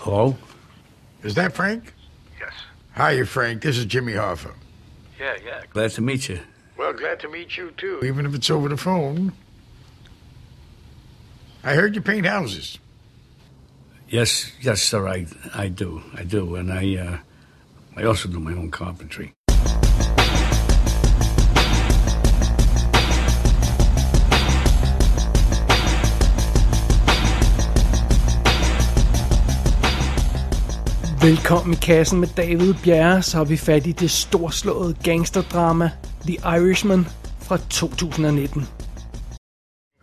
Hello? Is that Frank? Yes. Hi, you, Frank. This is Jimmy Hoffa. Yeah, yeah. Glad to meet you. Well, glad to meet you, too, even if it's over the phone. I heard you paint houses. Yes, yes, sir, I, I do. I do. And I, uh, I also do my own carpentry. Velkommen i kassen med David Bjerre, så har vi fat i det storslåede gangsterdrama The Irishman fra 2019.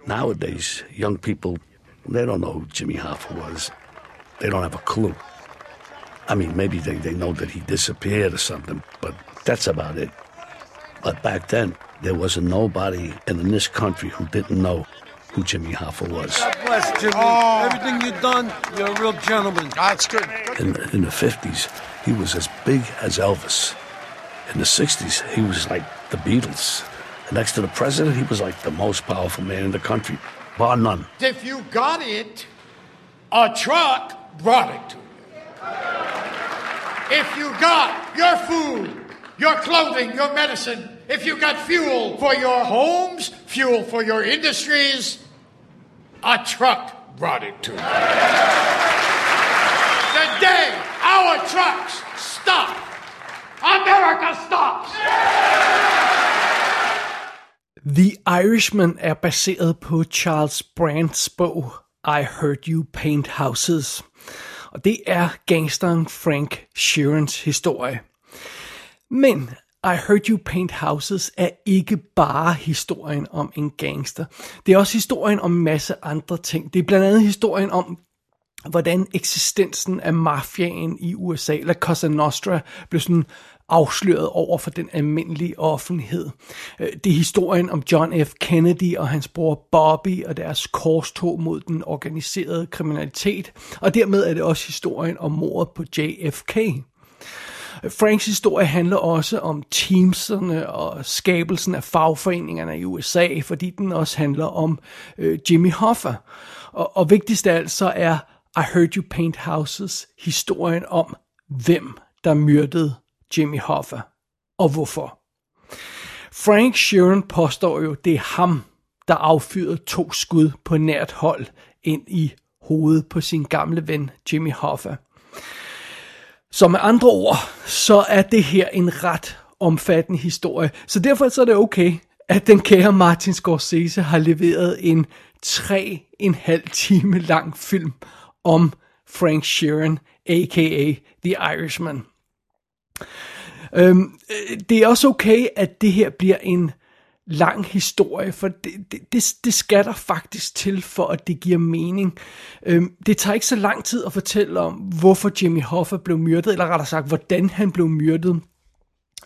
Nowadays, young people, they don't know who Jimmy Hoffa was. They don't have a clue. I mean, maybe they, they know that he disappeared or something, but that's about it. But back then, there was nobody in this country who didn't know who Jimmy Hoffa was. God bless, Jimmy. Oh. Everything you've done, you're a real gentleman. That's good. In the, in the 50s, he was as big as Elvis. In the 60s, he was like the Beatles. And next to the president, he was like the most powerful man in the country, bar none. If you got it, a truck brought it to you. If you got your food, your clothing, your medicine, if you got fuel for your homes, fuel for your industries, a truck brought it to you. the day our trucks stop, America stops. The Irishman er baseret på Charles Brandts bog I Heard You Paint Houses. Og det er gangsteren Frank Sheerans historie. Men I Heard You Paint Houses er ikke bare historien om en gangster. Det er også historien om en masse andre ting. Det er blandt andet historien om, hvordan eksistensen af mafiaen i USA, eller Cosa Nostra, blev sådan afsløret over for den almindelige offentlighed. Øh, det er historien om John F. Kennedy og hans bror Bobby og deres korstog mod den organiserede kriminalitet, og dermed er det også historien om mordet på JFK. Franks historie handler også om teamserne og skabelsen af fagforeningerne i USA, fordi den også handler om øh, Jimmy Hoffa. Og, og vigtigst af alt så er I Heard You Paint Houses historien om, hvem der myrdede Jimmy Hoffa, og hvorfor. Frank Sheeran påstår jo, det er ham, der affyrede to skud på nært hold ind i hovedet på sin gamle ven Jimmy Hoffa. Så med andre ord, så er det her en ret omfattende historie. Så derfor så er det okay, at den kære Martin Scorsese har leveret en tre en halv time lang film om Frank Sheeran, a.k.a. The Irishman. Øhm, øh, det er også okay, at det her bliver en lang historie, for det, det, det, det skal der faktisk til, for at det giver mening. Øhm, det tager ikke så lang tid at fortælle om, hvorfor Jimmy Hoffa blev myrdet, eller rettere sagt, hvordan han blev myrdet.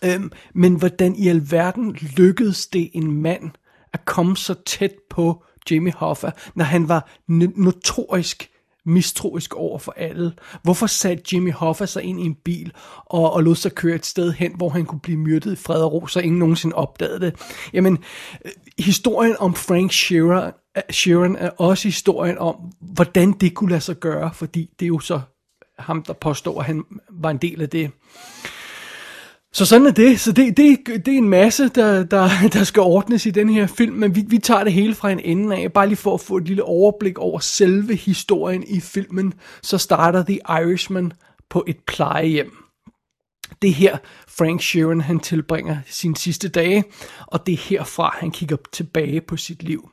Øhm, men hvordan i alverden lykkedes det en mand at komme så tæt på Jimmy Hoffa, når han var notorisk mistroisk over for alle. Hvorfor satte Jimmy Hoffa sig ind i en bil og, og lod sig køre et sted hen, hvor han kunne blive myrdet i fred og ro, så ingen nogensinde opdagede det? Jamen, øh, historien om Frank Sheeran, øh, Sheeran er også historien om, hvordan det kunne lade sig gøre, fordi det er jo så ham, der påstår, at han var en del af det. Så sådan er det. Så det, det, det er en masse, der, der, der skal ordnes i den her film, men vi, vi tager det hele fra en ende af, bare lige for at få et lille overblik over selve historien i filmen. Så starter The Irishman på et plejehjem. Det er her Frank Sheeran han tilbringer sine sidste dage, og det er herfra han kigger tilbage på sit liv.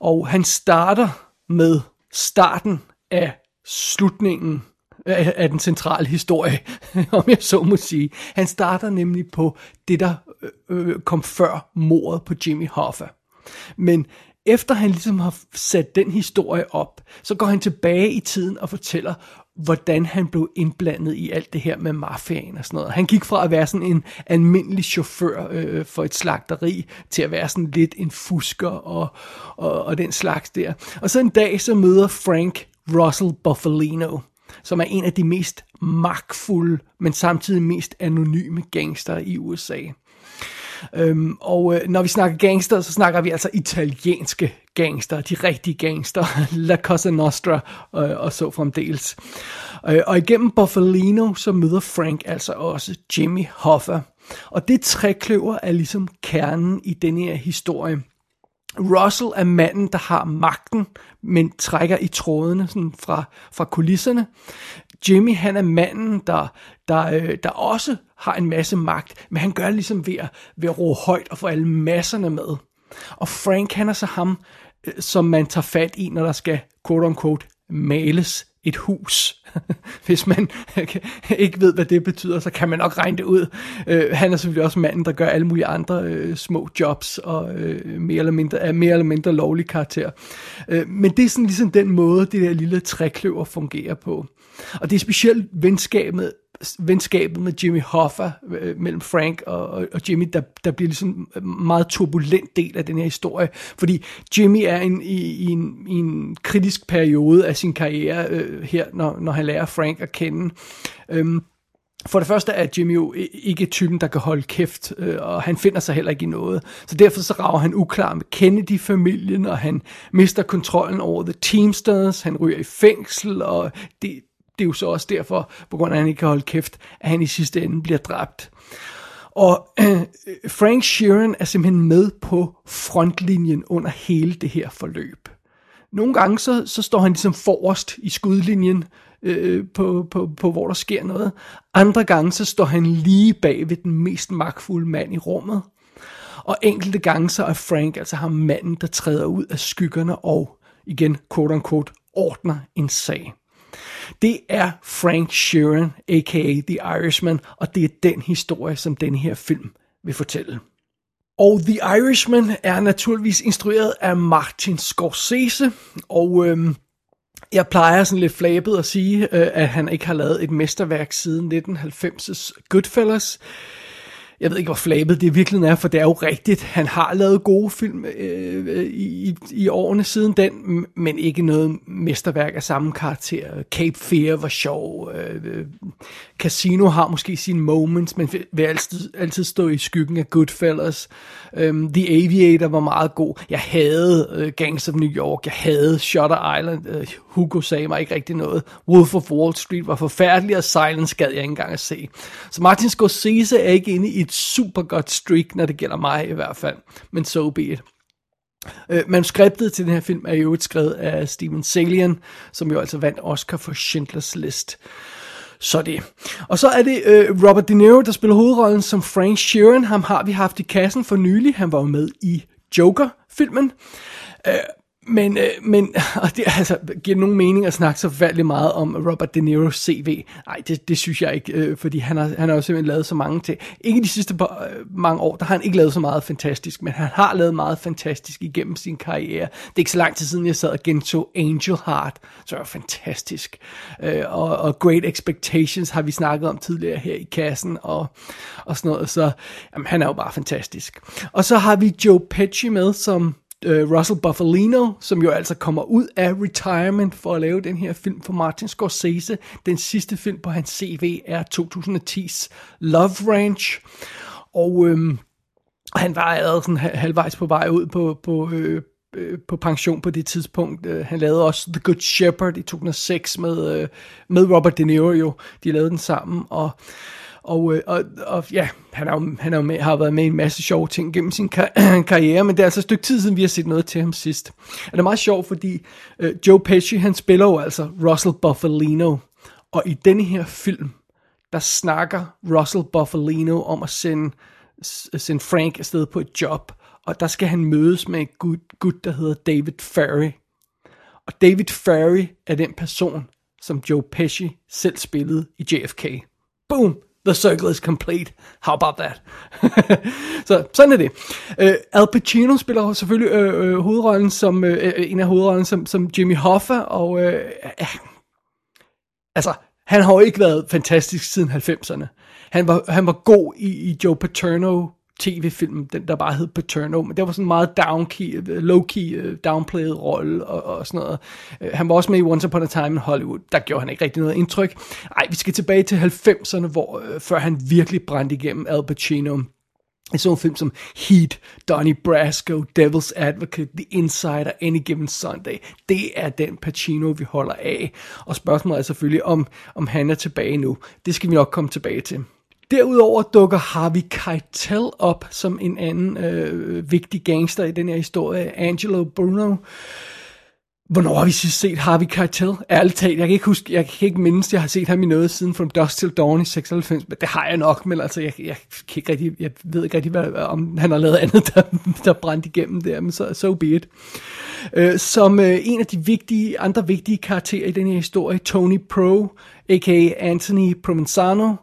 Og han starter med starten af slutningen af, af den centrale historie, om jeg så må sige. Han starter nemlig på det, der øh, øh, kom før mordet på Jimmy Hoffa. Men efter han ligesom har sat den historie op, så går han tilbage i tiden og fortæller, hvordan han blev indblandet i alt det her med mafiaen og sådan noget. Han gik fra at være sådan en almindelig chauffør øh, for et slagteri, til at være sådan lidt en fusker og, og, og den slags der. Og så en dag, så møder Frank Russell Buffalino, som er en af de mest magtfulde, men samtidig mest anonyme gangster i USA. Øhm, og øh, når vi snakker gangster, så snakker vi altså italienske gangster, de rigtige gangster, La Cosa Nostra øh, og så fremdeles. Øh, og igennem Buffalino, så møder Frank altså også Jimmy Hoffa. Og det trækløver er ligesom kernen i den her historie. Russell er manden, der har magten, men trækker i trådene sådan fra, fra kulisserne. Jimmy, han er manden, der, der, øh, der også har en masse magt, men han gør det ligesom ved at, ved at ro højt og få alle masserne med. Og Frank, han er så ham, øh, som man tager fat i, når der skal, quote unquote, males et hus. Hvis man ikke ved, hvad det betyder, så kan man nok regne det ud. Øh, han er selvfølgelig også manden, der gør alle mulige andre øh, små jobs og øh, mere, eller mindre, er mere eller mindre lovlig karakter. Øh, men det er sådan ligesom den måde, det der lille trækløver fungerer på. Og det er specielt venskabet venskabet med Jimmy Hoffa øh, mellem Frank og, og, og Jimmy, der, der bliver ligesom en meget turbulent del af den her historie, fordi Jimmy er en, i, i, en, i en kritisk periode af sin karriere øh, her, når, når han lærer Frank at kende. Øhm, for det første er Jimmy jo ikke typen, der kan holde kæft, øh, og han finder sig heller ikke i noget. Så derfor så rager han uklar med Kennedy-familien, og han mister kontrollen over The Teamsters, han ryger i fængsel, og det, det er jo så også derfor, på grund af at han ikke kan holde kæft, at han i sidste ende bliver dræbt. Og øh, Frank Sheeran er simpelthen med på frontlinjen under hele det her forløb. Nogle gange så, så står han ligesom forrest i skudlinjen, øh, på, på, på hvor der sker noget. Andre gange så står han lige bag ved den mest magtfulde mand i rummet. Og enkelte gange så er Frank altså ham manden, der træder ud af skyggerne og igen, quote unquote, ordner en sag. Det er Frank Sheeran, a.k.a. The Irishman, og det er den historie, som den her film vil fortælle. Og The Irishman er naturligvis instrueret af Martin Scorsese, og øhm, jeg plejer sådan lidt flabet at sige, øh, at han ikke har lavet et mesterværk siden 1990's Goodfellas jeg ved ikke, hvor flabet det virkelig er, for det er jo rigtigt. Han har lavet gode film øh, i, i årene siden den, men ikke noget mesterværk af samme karakter. Cape Fear var sjov. Øh, øh Casino har måske sine moments, men vil altid, altid stå i skyggen af Goodfellas. Øh, The Aviator var meget god. Jeg havde øh, Gangs of New York. Jeg havde Shutter Island. Øh, Hugo sagde mig ikke rigtig noget. Wolf of Wall Street var forfærdelig, og Silence gad jeg ikke engang at se. Så Martin Scorsese er ikke inde i et super godt streak, når det gælder mig i hvert fald. Men so be it. Uh, manuskriptet til den her film er jo et skrevet af Steven Salian, som jo altså vandt Oscar for Schindlers List. Så det. Og så er det øh, Robert De Niro, der spiller hovedrollen som Frank Sheeran. Ham har vi haft i kassen for nylig. Han var jo med i Joker-filmen. Øh, men, øh, men og det altså, giver nogen mening at snakke så forfærdeligt meget om Robert De Niro's CV. Nej, det, det synes jeg ikke, øh, fordi han har, han har jo simpelthen lavet så mange ting. Ikke de sidste par, øh, mange år, der har han ikke lavet så meget fantastisk, men han har lavet meget fantastisk igennem sin karriere. Det er ikke så lang tid siden, jeg sad og gentog Angel Heart, så er fantastisk. Øh, og, og Great Expectations har vi snakket om tidligere her i kassen, og, og sådan noget, så jamen, han er jo bare fantastisk. Og så har vi Joe Pesci med, som Øh, Russell Buffalino, som jo altså kommer ud af retirement for at lave den her film for Martin Scorsese. Den sidste film på hans CV er 2010's Love Ranch. Og øhm, han var allerede sådan halvvejs på vej ud på, på, øh, øh på pension på det tidspunkt. Øh, han lavede også The Good Shepherd i 2006 med, øh, med Robert De Niro jo. De lavede den sammen, og og, øh, og, og ja, han, er jo, han er jo med, har været med i en masse sjove ting gennem sin kar- karriere, men det er altså et stykke tid siden, vi har set noget til ham sidst. Og det er meget sjovt, fordi øh, Joe Pesci, han spiller jo altså Russell Buffalino, og i denne her film, der snakker Russell Buffalino om at sende, sende Frank afsted på et job, og der skal han mødes med en gut, gut der hedder David Ferry. Og David Ferry er den person, som Joe Pesci selv spillede i JFK. Boom! The circle is complete. How about that? så sådan er det. Uh, Al Pacino spiller selvfølgelig uh, uh, hovedrollen som uh, en af hovedrollen som, som Jimmy Hoffa og uh, uh, altså han har jo ikke været fantastisk siden 90'erne. Han var han var god i, i Joe Paterno tv-film, den der bare hed Paterno, men det var sådan en meget down-key, øh, low-key, øh, downplayed rolle og, og sådan noget. Øh, han var også med i Once Upon a Time in Hollywood, der gjorde han ikke rigtig noget indtryk. Ej, vi skal tilbage til 90'erne, hvor, før han virkelig brændte igennem Al Pacino. Jeg så en film som Heat, Donnie Brasco, Devil's Advocate, The Insider, Any Given Sunday. Det er den Pacino, vi holder af. Og spørgsmålet er selvfølgelig, om, om han er tilbage nu. Det skal vi nok komme tilbage til. Derudover dukker Harvey Keitel op som en anden øh, vigtig gangster i den her historie, Angelo Bruno. Hvornår har vi sidst set Harvey Keitel? Ærligt talt, jeg kan ikke huske, jeg kan ikke mindes, jeg har set ham i noget siden From Dusk Till Dawn i 96, men det har jeg nok, men altså, jeg, jeg, kan ikke rigtig, jeg ved ikke rigtig, hvad, om han har lavet andet, der, der brændte igennem der, men så so be it. Uh, som øh, en af de vigtige, andre vigtige karakterer i den her historie, Tony Pro, a.k.a. Anthony Provenzano,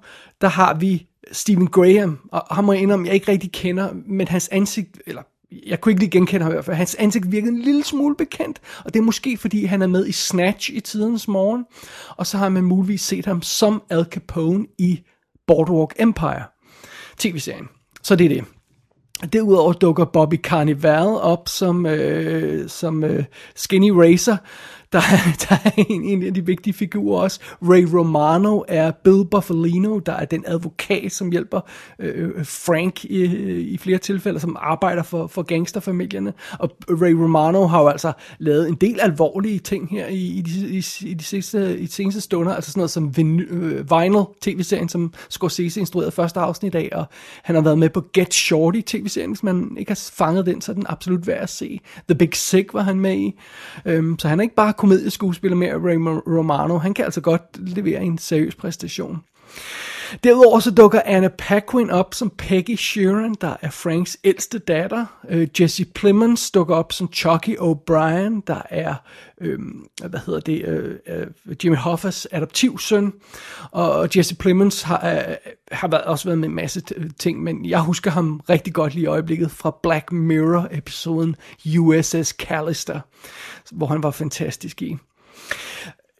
der har vi Stephen Graham, og ham må jeg indrømme, jeg ikke rigtig kender, men hans ansigt, eller jeg kunne ikke lige genkende ham i hvert fald. Hans ansigt virkede en lille smule bekendt, og det er måske fordi han er med i Snatch i tidens morgen, og så har man muligvis set ham som Al Capone i Boardwalk Empire, tv-serien. Så det er det. Derudover dukker Bobby Carnival op som, øh, som øh, Skinny Racer, der, der er en, en af de vigtige figurer også. Ray Romano er Bill Buffalino, der er den advokat, som hjælper øh, øh Frank i, øh, i flere tilfælde, som arbejder for, for gangsterfamilierne. Og Ray Romano har jo altså lavet en del alvorlige ting her i, i, de, i, i de, sidste, i de seneste stunder, altså sådan noget som Vin, øh, Vinyl tv-serien, som Scorsese instruerede første afsnit af, og han har været med på Get Shorty tv-serien, hvis man ikke har fanget den, så er den absolut værd at se. The Big Sick var han med i, øhm, så han er ikke bare komedieskuespiller med Ray Romano. Han kan altså godt levere en seriøs præstation. Derudover så dukker Anna Paquin op som Peggy Sheeran, der er Franks ældste datter. Øh, Jesse Plemons dukker op som Chucky O'Brien, der er, øh, hvad hedder det, øh, uh, Jimmy Hoffers adoptivsøn. Og Jesse Plemons har, øh, har været, også været med en masse ting, men jeg husker ham rigtig godt lige i øjeblikket fra Black Mirror-episoden USS Callister, hvor han var fantastisk i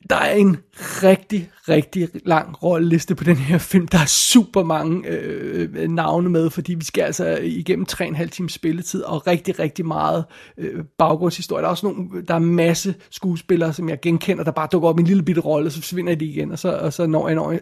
der er en rigtig, rigtig lang rolleliste på den her film. Der er super mange øh, navne med, fordi vi skal altså igennem 3,5 times spilletid, og rigtig, rigtig meget øh, baggrundshistorie. Der er også nogle, der er masse skuespillere, som jeg genkender, der bare dukker op i en lille bitte rolle, så forsvinder de igen, og så, og så når, jeg, når, jeg,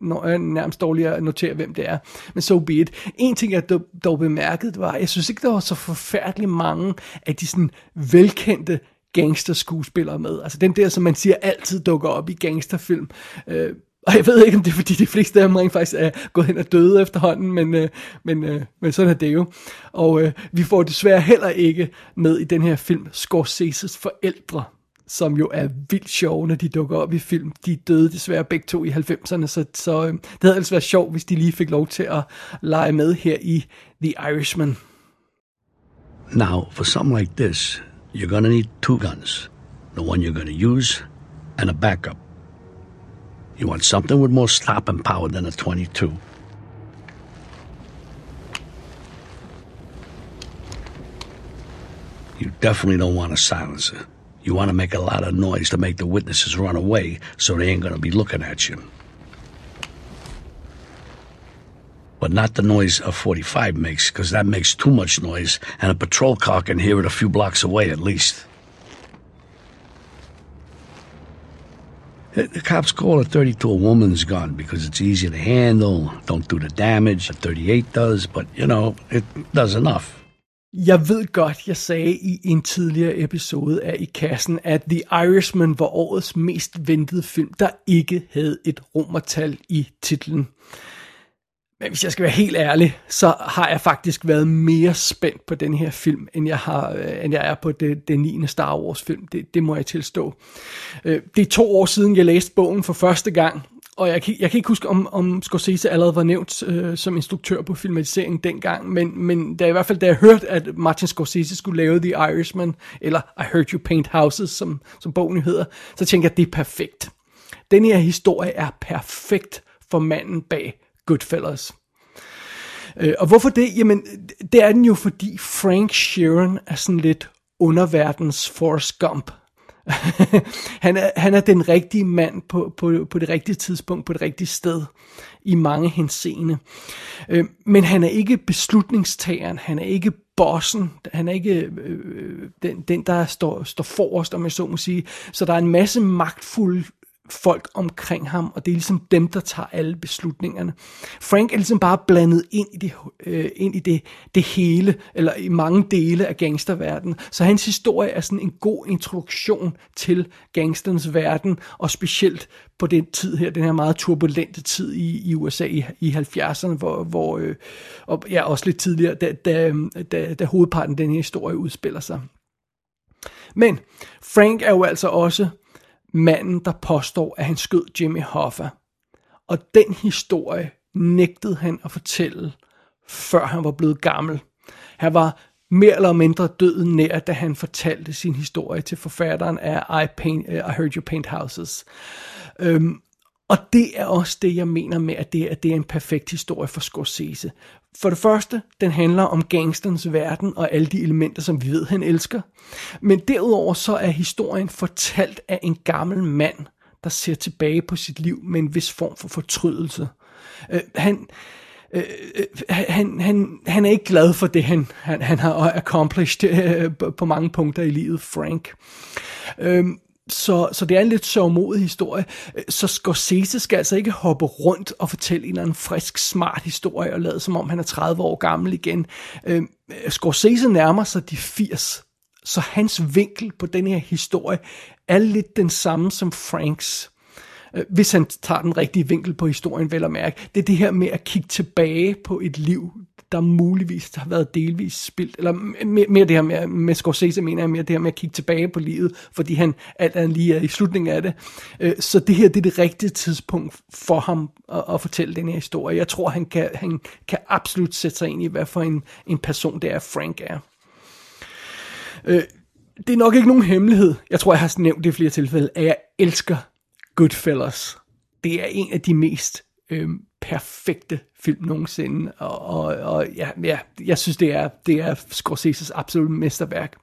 når jeg nærmest dårligt at notere, hvem det er. Men so be it. En ting, jeg dog, dog bemærkede, var, jeg synes ikke, der var så forfærdeligt mange af de sådan velkendte gangsterskuespillere med. Altså den der, som man siger, altid dukker op i gangsterfilm. Øh, og jeg ved ikke, om det er, fordi de fleste af dem rent faktisk er gået hen og døde efterhånden, men, øh, men, øh, men sådan er det jo. Og øh, vi får desværre heller ikke med i den her film Scorseses forældre, som jo er vildt sjove, når de dukker op i film. De døde desværre begge to i 90'erne, så, så øh, det havde altså været sjovt, hvis de lige fik lov til at lege med her i The Irishman. Now, for something like this, you're going to need two guns the one you're going to use and a backup. You want something with more stopping power than a 22. You definitely don't want a silencer. You want to make a lot of noise to make the witnesses run away so they ain't going to be looking at you. But not the noise a 45 makes, because that makes too much noise, and a patrol car can hear it a few blocks away at least. The cops call a 32 a woman's gun because it's easy to handle, don't do the damage a 38 does, but you know, it does enough. Jeg ved godt, jeg sagde i en tidligere episode af I Kassen, at The Irishman var årets mest ventede film, der ikke havde et romertal i titlen. Men hvis jeg skal være helt ærlig, så har jeg faktisk været mere spændt på den her film, end jeg, har, øh, end jeg er på det, det 9. Star Wars film. Det, det må jeg tilstå. Øh, det er to år siden, jeg læste bogen for første gang, og jeg kan, jeg kan ikke huske, om, om Scorsese allerede var nævnt øh, som instruktør på filmatiseringen dengang, men, men da i hvert fald, da jeg hørte, at Martin Scorsese skulle lave The Irishman, eller I Heard You Paint Houses, som, som bogen hedder, så tænkte jeg, at det er perfekt. Den her historie er perfekt for manden bag Goodfellas. Øh, og hvorfor det? Jamen, det er den jo, fordi Frank Sheeran er sådan lidt underverdens Forrest Gump. han, er, han er den rigtige mand på, på, på det rigtige tidspunkt, på det rigtige sted, i mange henseende. Øh, men han er ikke beslutningstageren, han er ikke bossen, han er ikke øh, øh den, den, der står, står forrest, om jeg så må sige. Så der er en masse magtfulde folk omkring ham, og det er ligesom dem, der tager alle beslutningerne. Frank er ligesom bare blandet ind i det, øh, ind i det, det hele, eller i mange dele af gangsterverdenen. Så hans historie er sådan en god introduktion til gangsternes verden, og specielt på den tid her, den her meget turbulente tid i, i USA i, i 70'erne, hvor, hvor øh, og ja, også lidt tidligere, da, da, da, da hovedparten af den her historie udspiller sig. Men Frank er jo altså også manden, der påstår, at han skød Jimmy Hoffa. Og den historie nægtede han at fortælle, før han var blevet gammel. Han var mere eller mindre død nær, da han fortalte sin historie til forfatteren af I, Paint, uh, I Heard You Paint Houses. Um, og det er også det, jeg mener med, at det, at det er en perfekt historie for Scorsese. For det første, den handler om gangsterens verden og alle de elementer, som vi ved, han elsker. Men derudover så er historien fortalt af en gammel mand, der ser tilbage på sit liv med en vis form for fortrydelse. Øh, han, øh, øh han, han, han er ikke glad for det, han, han, han har accomplished øh, på mange punkter i livet, Frank. Øh, så, så det er en lidt sørgmodig historie. Så Scorsese skal altså ikke hoppe rundt og fortælle en eller anden frisk, smart historie og lade som om han er 30 år gammel igen. Øh, Scorsese nærmer sig de 80, så hans vinkel på den her historie er lidt den samme som Franks. Øh, hvis han tager den rigtige vinkel på historien, vel at mærke. Det er det her med at kigge tilbage på et liv, der muligvis har været delvis spildt, eller mere, mere det her med, med Scorsese mener jeg mere det her med at kigge tilbage på livet, fordi han alt andet lige er i slutningen af det. Øh, så det her, det er det rigtige tidspunkt for ham at, at fortælle den her historie. Jeg tror, han kan, han kan absolut sætte sig ind i, hvad for en, en person det er, Frank er. Øh, det er nok ikke nogen hemmelighed. Jeg tror, jeg har nævnt det i flere tilfælde, at jeg elsker Goodfellas. Det er en af de mest øh, perfekte film nogensinde, og, og, og ja, ja, jeg synes, det er, det er Scorseses absolut mesterværk.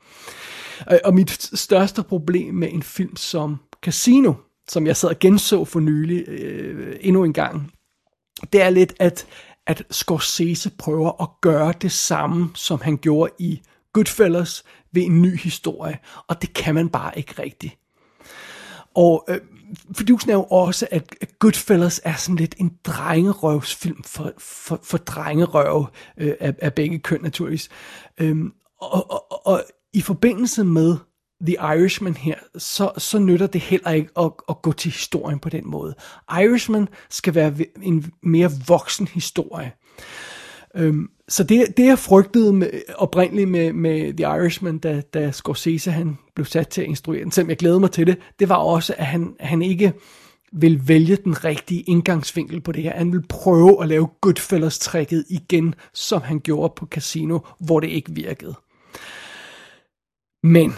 Og, og mit største problem med en film som Casino, som jeg sad og genså for nylig øh, endnu en gang, det er lidt, at, at Scorsese prøver at gøre det samme, som han gjorde i Goodfellas ved en ny historie, og det kan man bare ikke rigtigt. Og øh, fidusen er jo også, at Goodfellas er sådan lidt en drengerøvsfilm for, for, for drengerøv øh, af, af begge køn naturligvis. Øhm, og, og, og i forbindelse med The Irishman her, så, så nytter det heller ikke at, at gå til historien på den måde. Irishman skal være en mere voksen historie. Øhm, så det, det jeg frygtede med, oprindeligt med, med The Irishman, da, da Scorsese han blev sat til at instruere den, selvom jeg glæder mig til det, det var også, at han, han ikke vil vælge den rigtige indgangsvinkel på det her. Han vil prøve at lave Goodfellas-trækket igen, som han gjorde på Casino, hvor det ikke virkede. Men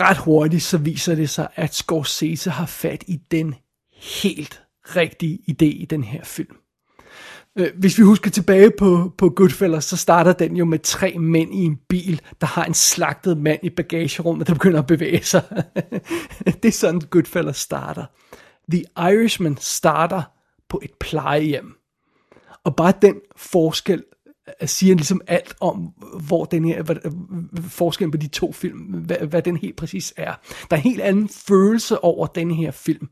ret hurtigt så viser det sig, at Scorsese har fat i den helt rigtige idé i den her film. Øh, hvis vi husker tilbage på, på Goodfellas, så starter den jo med tre mænd i en bil, der har en slagtet mand i bagagerummet, der begynder at bevæge sig. det er sådan, Goodfellas starter. The Irishman starter på et plejehjem. Og bare den forskel siger ligesom alt om, hvor den her, hvad, forskellen på de to film, hvad, hvad den helt præcis er. Der er en helt anden følelse over den her film,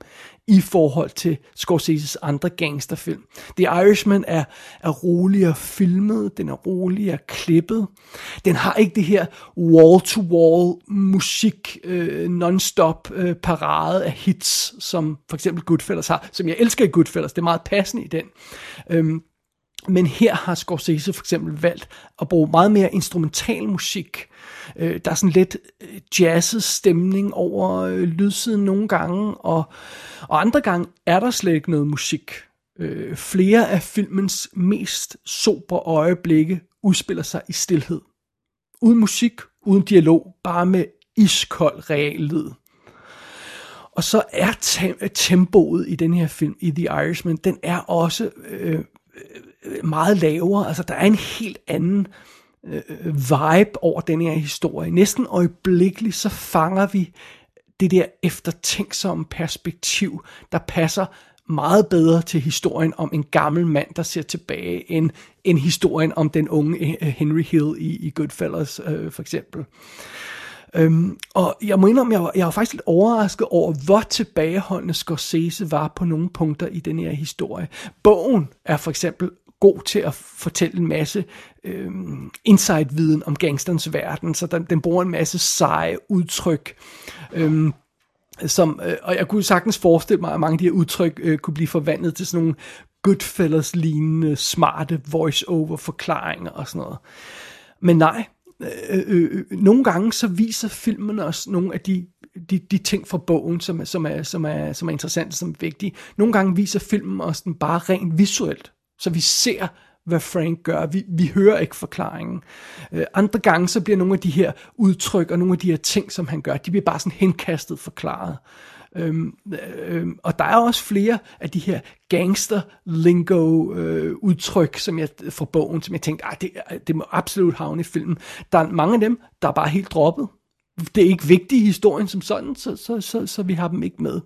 i forhold til Scorseses andre gangsterfilm. The Irishman er, er roligere filmet, den er roligere klippet. Den har ikke det her wall-to-wall musik, øh, non-stop øh, parade af hits, som for eksempel Goodfellas har, som jeg elsker i Goodfellas, det er meget passende i den. Øhm, men her har Scorsese for eksempel valgt at bruge meget mere instrumental musik. Øh, der er sådan lidt øh, jazzet stemning over øh, lydsiden nogle gange, og, og andre gange er der slet ikke noget musik. Øh, flere af filmens mest sobre øjeblikke udspiller sig i stillhed. Uden musik, uden dialog, bare med iskold real lyd. Og så er tempoet i den her film, i The Irishman, den er også øh, meget lavere. Altså, der er en helt anden øh, øh, vibe over den her historie. Næsten øjeblikkeligt, så fanger vi det der eftertænksomme perspektiv, der passer meget bedre til historien om en gammel mand, der ser tilbage, end, end historien om den unge øh, Henry Hill i, i Goodfellas, øh, for eksempel. Øhm, og jeg må indrømme, jeg var, jeg var faktisk lidt overrasket over, hvor tilbageholdende Scorsese var på nogle punkter i den her historie. Bogen er for eksempel god til at fortælle en masse øh, insight-viden om gangsterens verden, så den, den bruger en masse seje udtryk. Øh, som, øh, og jeg kunne sagtens forestille mig, at mange af de her udtryk øh, kunne blive forvandlet til sådan nogle Goodfellas-lignende, smarte voice-over-forklaringer og sådan noget. Men nej, øh, øh, øh nogle gange så viser filmen os nogle af de, de, de ting fra bogen, som, som, er, som, er, som er interessante, som er vigtige. Nogle gange viser filmen os den bare rent visuelt, så vi ser, hvad Frank gør. Vi, vi hører ikke forklaringen. Øh, andre gange så bliver nogle af de her udtryk og nogle af de her ting, som han gør, de bliver bare sådan henkastet forklaret. Øhm, øhm, og der er også flere af de her gangster-lingo øh, udtryk, som jeg fra bogen, som jeg tænkte, ah, det, det må absolut havne i filmen. Der er mange af dem, der er bare helt droppet. Det er ikke vigtigt i historien som sådan, så, så, så, så vi har dem ikke med.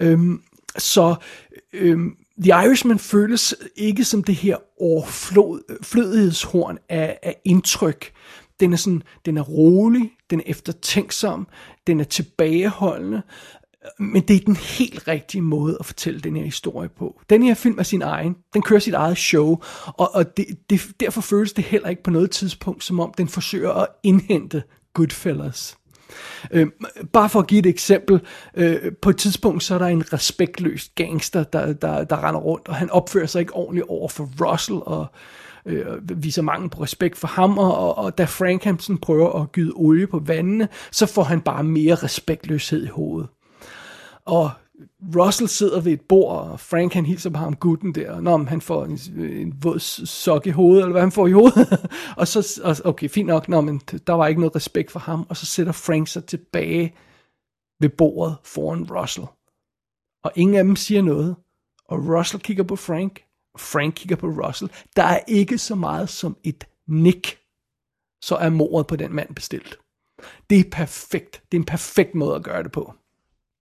Øhm, så øhm, The Irishman føles ikke som det her overflødighedshorn af, af indtryk. Den er, sådan, den er rolig, den er eftertænksom, den er tilbageholdende, men det er den helt rigtige måde at fortælle den her historie på. Den her film er sin egen. Den kører sit eget show, og, og det, det, derfor føles det heller ikke på noget tidspunkt, som om den forsøger at indhente Goodfellas. Øh, bare for at give et eksempel, øh, på et tidspunkt så er der en respektløs gangster, der, der, der render rundt, og han opfører sig ikke ordentligt over for Russell, og øh, viser mangel på respekt for ham, og, og da Frank Hampson prøver at gyde olie på vandene, så får han bare mere respektløshed i hovedet. Og Russell sidder ved et bord, og Frank han hilser på ham gutten der, Nå, han får en, en våd sok i hovedet, eller hvad han får i hovedet. og så, og, okay, fint nok, Nå, men der var ikke noget respekt for ham, og så sætter Frank sig tilbage ved bordet foran Russell. Og ingen af dem siger noget, og Russell kigger på Frank, og Frank kigger på Russell. Der er ikke så meget som et nik, så er mordet på den mand bestilt. Det er perfekt. Det er en perfekt måde at gøre det på.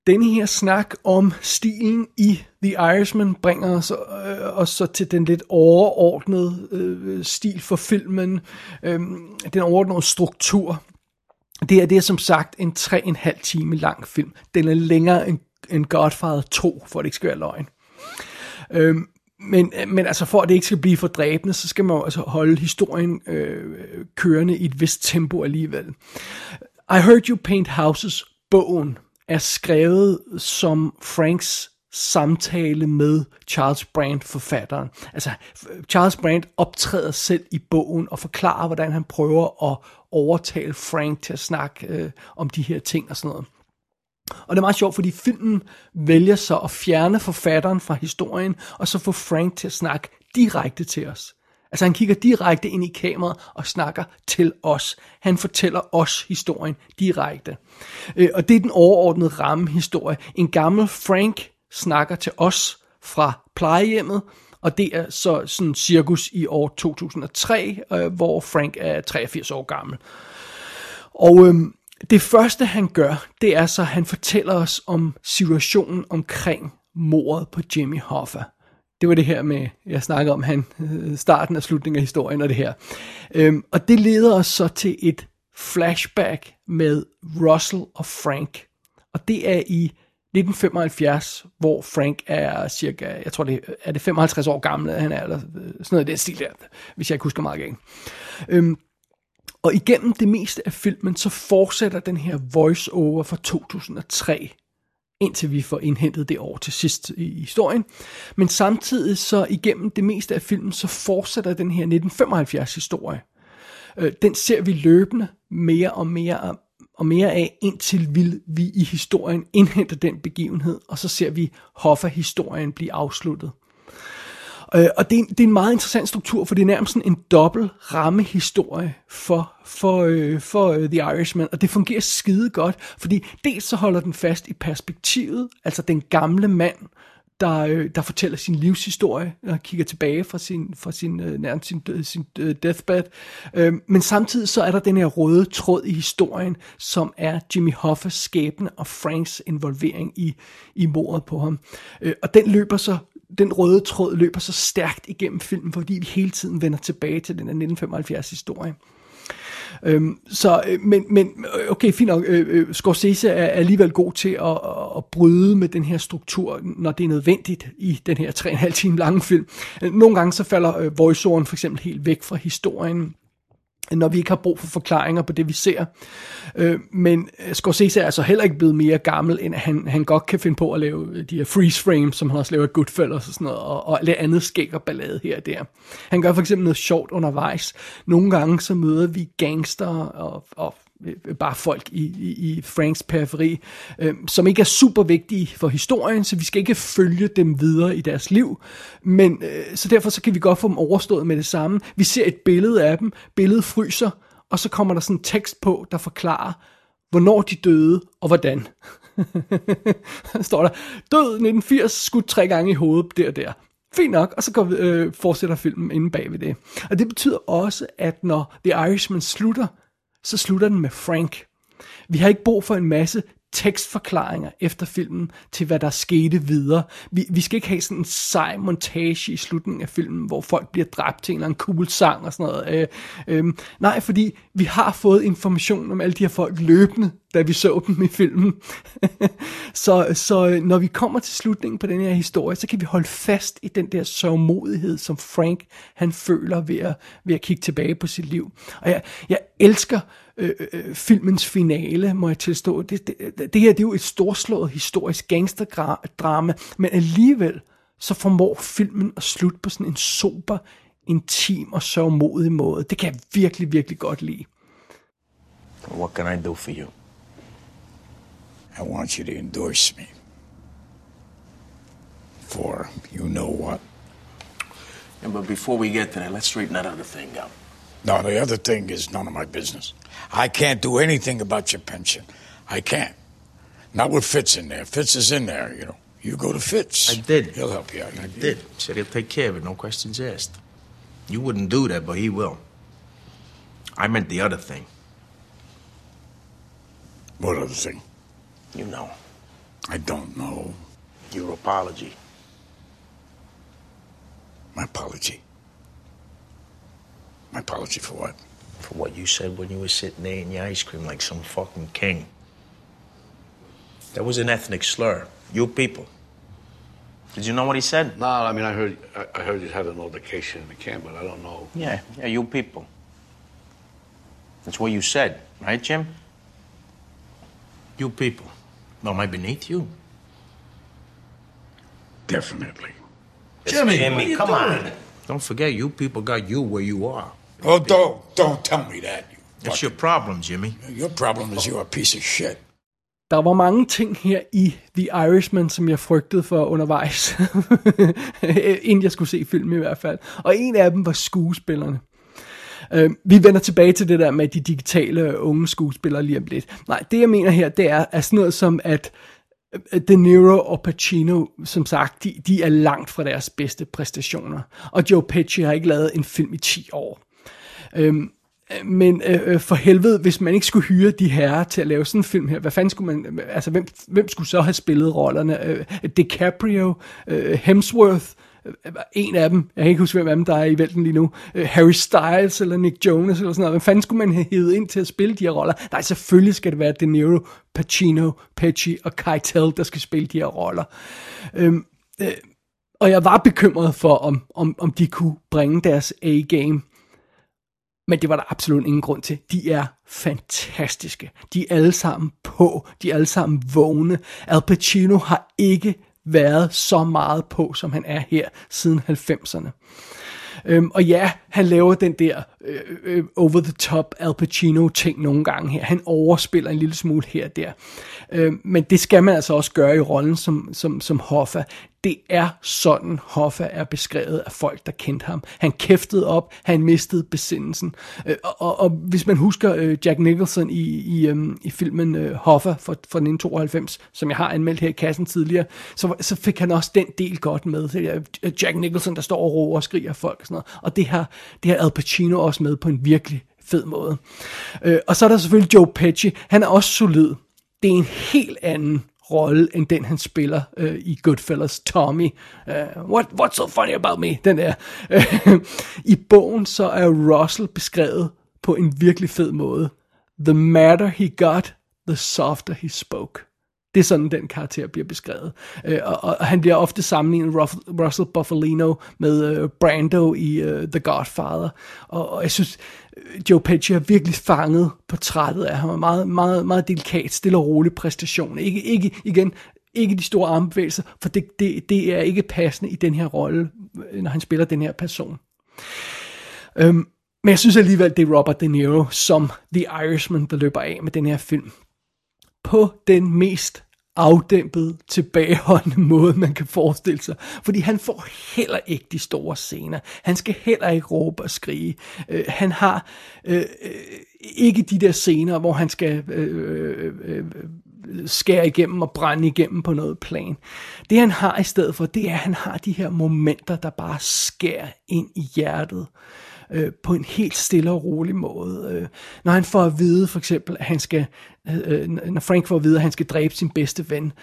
Denne her snak om stilen i The Irishman bringer os, øh, os så til den lidt overordnede øh, stil for filmen, øh, den overordnede struktur. Det er, det er som sagt en 3,5 time lang film. Den er længere end, end Godfather 2, for det ikke skal være løgn. Øh, men, men altså for at det ikke skal blive for dræbende, så skal man jo altså holde historien øh, kørende i et vist tempo alligevel. I Heard You Paint Houses, bogen, er skrevet som Franks samtale med Charles Brandt, forfatteren. Altså, Charles Brandt optræder selv i bogen og forklarer, hvordan han prøver at overtale Frank til at snakke øh, om de her ting og sådan noget. Og det er meget sjovt, fordi filmen vælger så at fjerne forfatteren fra historien, og så få Frank til at snakke direkte til os. Altså han kigger direkte ind i kameraet og snakker til os. Han fortæller os historien direkte. Øh, og det er den overordnede rammehistorie. En gammel Frank snakker til os fra plejehjemmet, og det er så sådan cirkus i år 2003, øh, hvor Frank er 83 år gammel. Og øhm, det første han gør, det er så, at han fortæller os om situationen omkring mordet på Jimmy Hoffa det var det her med, jeg snakker om han, starten og slutningen af historien og det her. Øhm, og det leder os så til et flashback med Russell og Frank. Og det er i 1975, hvor Frank er cirka, jeg tror det er det 55 år gammel, han er, eller sådan noget i den stil der, hvis jeg ikke husker meget galt. Øhm, og igennem det meste af filmen, så fortsætter den her voice-over fra 2003 indtil vi får indhentet det år til sidst i historien. Men samtidig så igennem det meste af filmen, så fortsætter den her 1975 historie. Øh, den ser vi løbende mere og mere og mere af, indtil vi, vi i historien indhenter den begivenhed, og så ser vi Hoffa-historien blive afsluttet. Øh, og det er, det er en meget interessant struktur, for det er nærmest sådan en dobbelt rammehistorie for, for, øh, for øh, The Irishman, og det fungerer skide godt, fordi dels så holder den fast i perspektivet, altså den gamle mand, der, øh, der fortæller sin livshistorie, og kigger tilbage fra sin, fra sin, øh, nærmest sin, sin øh, deathbed. Øh, men samtidig så er der den her røde tråd i historien, som er Jimmy Hoffas skæbne og Franks involvering i, i mordet på ham. Øh, og den løber så den røde tråd løber så stærkt igennem filmen, fordi vi hele tiden vender tilbage til den her 1975 historie. Øhm, så, øh, men, men øh, okay, fint nok. Øh, øh, Scorsese er alligevel god til at, at, at bryde med den her struktur, når det er nødvendigt i den her 3,5 time lange film. Nogle gange så falder øh, voiceoveren for eksempel helt væk fra historien når vi ikke har brug for forklaringer på det, vi ser. Øh, men Scorsese er altså heller ikke blevet mere gammel, end at han, han godt kan finde på at lave øh, de her freeze frames, som han også laver i Goodfellas og sådan noget, og, og lidt andet skæg og ballade her og der. Han gør for eksempel noget sjovt undervejs. Nogle gange så møder vi gangster og, og Øh, bare folk i, i, i Franks periferi, øh, som ikke er super vigtige for historien, så vi skal ikke følge dem videre i deres liv. Men øh, så derfor så kan vi godt få dem overstået med det samme. Vi ser et billede af dem, billedet fryser, og så kommer der sådan en tekst på, der forklarer, hvornår de døde og hvordan. står der, død 1980, skudt tre gange i hovedet, der der. Fint nok, og så går vi, øh, fortsætter filmen inde bag ved det. Og det betyder også, at når The Irishman slutter, så slutter den med Frank. Vi har ikke brug for en masse tekstforklaringer efter filmen til, hvad der skete videre. Vi, vi skal ikke have sådan en sej montage i slutningen af filmen, hvor folk bliver dræbt til en eller anden cool sang og sådan noget. Øh, øh, nej, fordi vi har fået information om alle de her folk løbende, da vi så dem i filmen. så, så øh, når vi kommer til slutningen på den her historie, så kan vi holde fast i den der sørgmodighed, som Frank han føler ved at, ved at kigge tilbage på sit liv. Og jeg, jeg elsker øh, øh, filmens finale, må jeg tilstå. Det, det, det her det er jo et storslået historisk gangsterdrama, men alligevel så formår filmen at slutte på sådan en sober, intim og sørgmodig måde. Det kan jeg virkelig, virkelig godt lide. What can I do for you? I want you to endorse me. For you know what? Yeah, but before we get to that, let's straighten that other thing out. No, the other thing is none of my business. I can't do anything about your pension. I can't. Not with Fitz in there. Fitz is in there, you know. You go to Fitz. I did. He'll help you out. I did. Said he'll take care of it, no questions asked. You wouldn't do that, but he will. I meant the other thing. What other thing? You know. I don't know. Your apology. My apology. My apology for what? For what you said when you were sitting there eating your ice cream like some fucking king. That was an ethnic slur. You people. Did you know what he said? No, I mean I heard I heard you had an altercation in the camp, but I don't know. Yeah, yeah, you people. That's what you said, right, Jim? You people. No, am I beneath you? Definitely. Jimmy, Jimmy, come on. Don't forget, you people got you where you are. Oh, don't don't tell me that. You That's your problem, Jimmy. Your problem is you're a piece of shit. Der var mange ting her i The Irishman, som jeg frygtede for undervejs, inden jeg skulle se filmen i hvert fald. Og en af dem var skuespillerne. Uh, vi vender tilbage til det der med de digitale unge skuespillere lige om lidt. Nej, det jeg mener her, det er, er sådan noget som, at øh, De Niro og Pacino, som sagt, de, de er langt fra deres bedste præstationer. Og Joe Pesci har ikke lavet en film i 10 år. Øhm, men øh, øh, for helvede, hvis man ikke skulle hyre de herrer til at lave sådan en film her, hvad fanden skulle man, altså hvem, hvem skulle så have spillet rollerne? Øh, DiCaprio, øh, Hemsworth, øh, en af dem, jeg kan ikke huske, hvem af dem, der er i vælten lige nu, øh, Harry Styles eller Nick Jonas eller sådan noget. Hvem fanden skulle man have hævet ind til at spille de her roller? Nej, selvfølgelig skal det være De Niro, Pacino, Pesci og Keitel, der skal spille de her roller. Øhm, øh, og jeg var bekymret for, om, om, om de kunne bringe deres A-game men det var der absolut ingen grund til. De er fantastiske. De er alle sammen på. De er alle sammen vågne. Al Pacino har ikke været så meget på, som han er her siden 90'erne. Øhm, og ja, han laver den der øh, øh, over-the-top Al Pacino-ting nogle gange her. Han overspiller en lille smule her og der. Øhm, men det skal man altså også gøre i rollen som, som, som Hoffa det er sådan, Hoffa er beskrevet af folk, der kendte ham. Han kæftede op, han mistede besindelsen. Øh, og, og, og hvis man husker øh, Jack Nicholson i, i, um, i filmen øh, Hoffa fra, fra 1992, som jeg har anmeldt her i kassen tidligere, så, så fik han også den del godt med. Øh, Jack Nicholson, der står og roer og skriger folk og sådan noget. Og det har, det har Al Pacino også med på en virkelig fed måde. Øh, og så er der selvfølgelig Joe Pesci. Han er også solid. Det er en helt anden rolle, end den han spiller øh, i Goodfellas Tommy. Uh, what, what's so funny about me? Den der. I bogen så er Russell beskrevet på en virkelig fed måde. The madder he got, the softer he spoke. Det er sådan, den karakter bliver beskrevet. Øh, og, og han bliver ofte sammenlignet Ruff- Russell Buffalino med øh, Brando i øh, The Godfather. Og, og jeg synes, Joe Pesci har virkelig fanget portrættet af ham. Meget, meget, meget delikat, stille og rolig præstation. Ikke, ikke, igen, ikke de store armbevægelser, for det, det, det er ikke passende i den her rolle, når han spiller den her person. Øhm, men jeg synes alligevel, det er Robert De Niro som The Irishman, der løber af med den her film. På den mest afdæmpet, tilbageholdende måde, man kan forestille sig. Fordi han får heller ikke de store scener. Han skal heller ikke råbe og skrige. Øh, han har øh, øh ikke de der scener, hvor han skal øh, øh, øh, skære igennem og brænde igennem på noget plan. Det han har i stedet for, det er, at han har de her momenter, der bare skærer ind i hjertet øh, Øh, på en helt stille og rolig måde. Øh, når han får at vide for eksempel, at han skal, øh, øh, når Frank får at vide, at han skal dræbe sin bedste ven,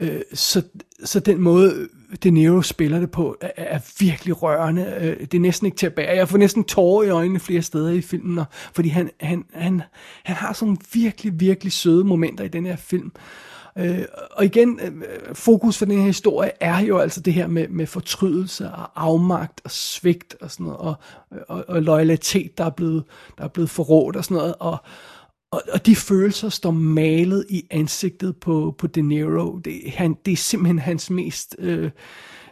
øh, så, så den måde De Niro spiller det på, er, er virkelig rørende. Øh, det er næsten ikke til at bære. Jeg får næsten tårer i øjnene flere steder i filmen, og, fordi han, han, han, han har sådan virkelig, virkelig søde momenter i den her film. Øh, Øh, og igen, øh, fokus for den her historie er jo altså det her med, med fortrydelse og afmagt og svigt og sådan noget, og, og, og loyalitet, der er blevet, der er blevet forrådt og sådan noget, og, og, og de følelser står malet i ansigtet på, på De Niro. Det, han, det er simpelthen hans mest... Øh,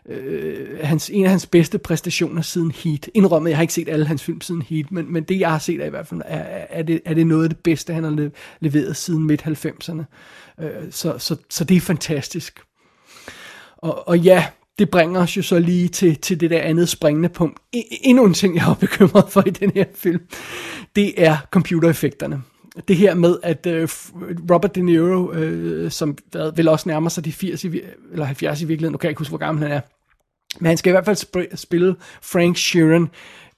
øh, hans, en af hans bedste præstationer siden Heat. Indrømmet, jeg har ikke set alle hans film siden Heat, men, men det jeg har set er i hvert fald, er, er, det, er det noget af det bedste, han har leveret siden midt-90'erne. Øh, så, så, så det er fantastisk. Og, og ja, det bringer os jo så lige til, til det der andet springende punkt. E, endnu en ting, jeg er bekymret for i den her film, det er computereffekterne det her med, at øh, Robert De Niro, øh, som hvad, vel også nærmer sig de 80 i, eller 70 i virkeligheden, nu kan jeg ikke huske, hvor gammel han er, men han skal i hvert fald sp- spille Frank Sheeran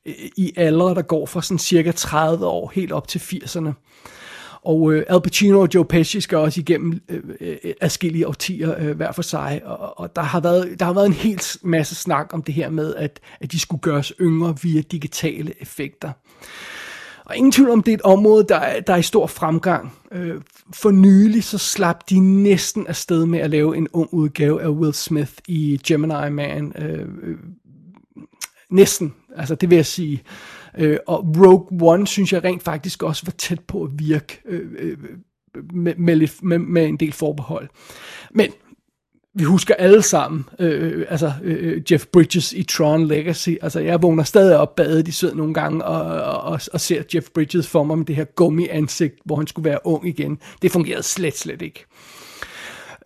øh, i alder, der går fra sådan cirka 30 år helt op til 80'erne. Og øh, Al Pacino og Joe Pesci skal også igennem øh, øh, afskillige årtier øh, hver for sig, og, og der, har været, der har været en hel masse snak om det her med, at, at de skulle gøres yngre via digitale effekter. Og ingen tvivl om, det er et område, der er, der er i stor fremgang. Øh, for nylig så slap de næsten afsted med at lave en ung udgave af Will Smith i Gemini Man. Øh, øh, næsten, altså det vil jeg sige. Øh, og Rogue One synes jeg rent faktisk også var tæt på at virke øh, øh, med, med, lidt, med, med en del forbehold. Men vi husker alle sammen, øh, altså øh, Jeff Bridges i Tron Legacy. Altså jeg vågner stadig op badet i sød nogle gange og, og, og ser Jeff Bridges for mig med det her gummi ansigt, hvor han skulle være ung igen. Det fungerede slet, slet ikke.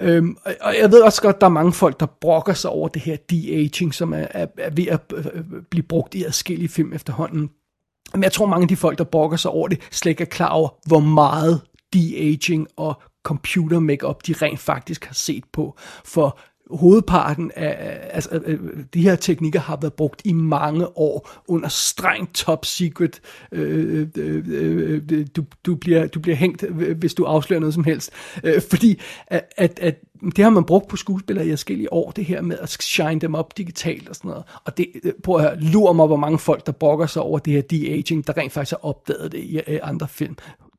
Øhm, og jeg ved også godt, der er mange folk, der brokker sig over det her de-aging, som er, er, er ved at øh, øh, blive brugt i adskillige film efterhånden. Men jeg tror, mange af de folk, der brokker sig over det, slet ikke er klar over, hvor meget de-aging og computer makeup de rent faktisk har set på. For hovedparten af altså, øh, øh, de her teknikker har været brugt i mange år under strengt top secret. Øh, øh, øh, du, du, bliver, du bliver hængt, øh, hvis du afslører noget som helst. Øh, fordi at, at, at det har man brugt på skuespillere i forskellige år, det her med at shine dem op digitalt og sådan noget. Og det, prøv at lure mig, hvor mange folk, der brokker sig over det her de-aging, der rent faktisk har opdaget det i andre film.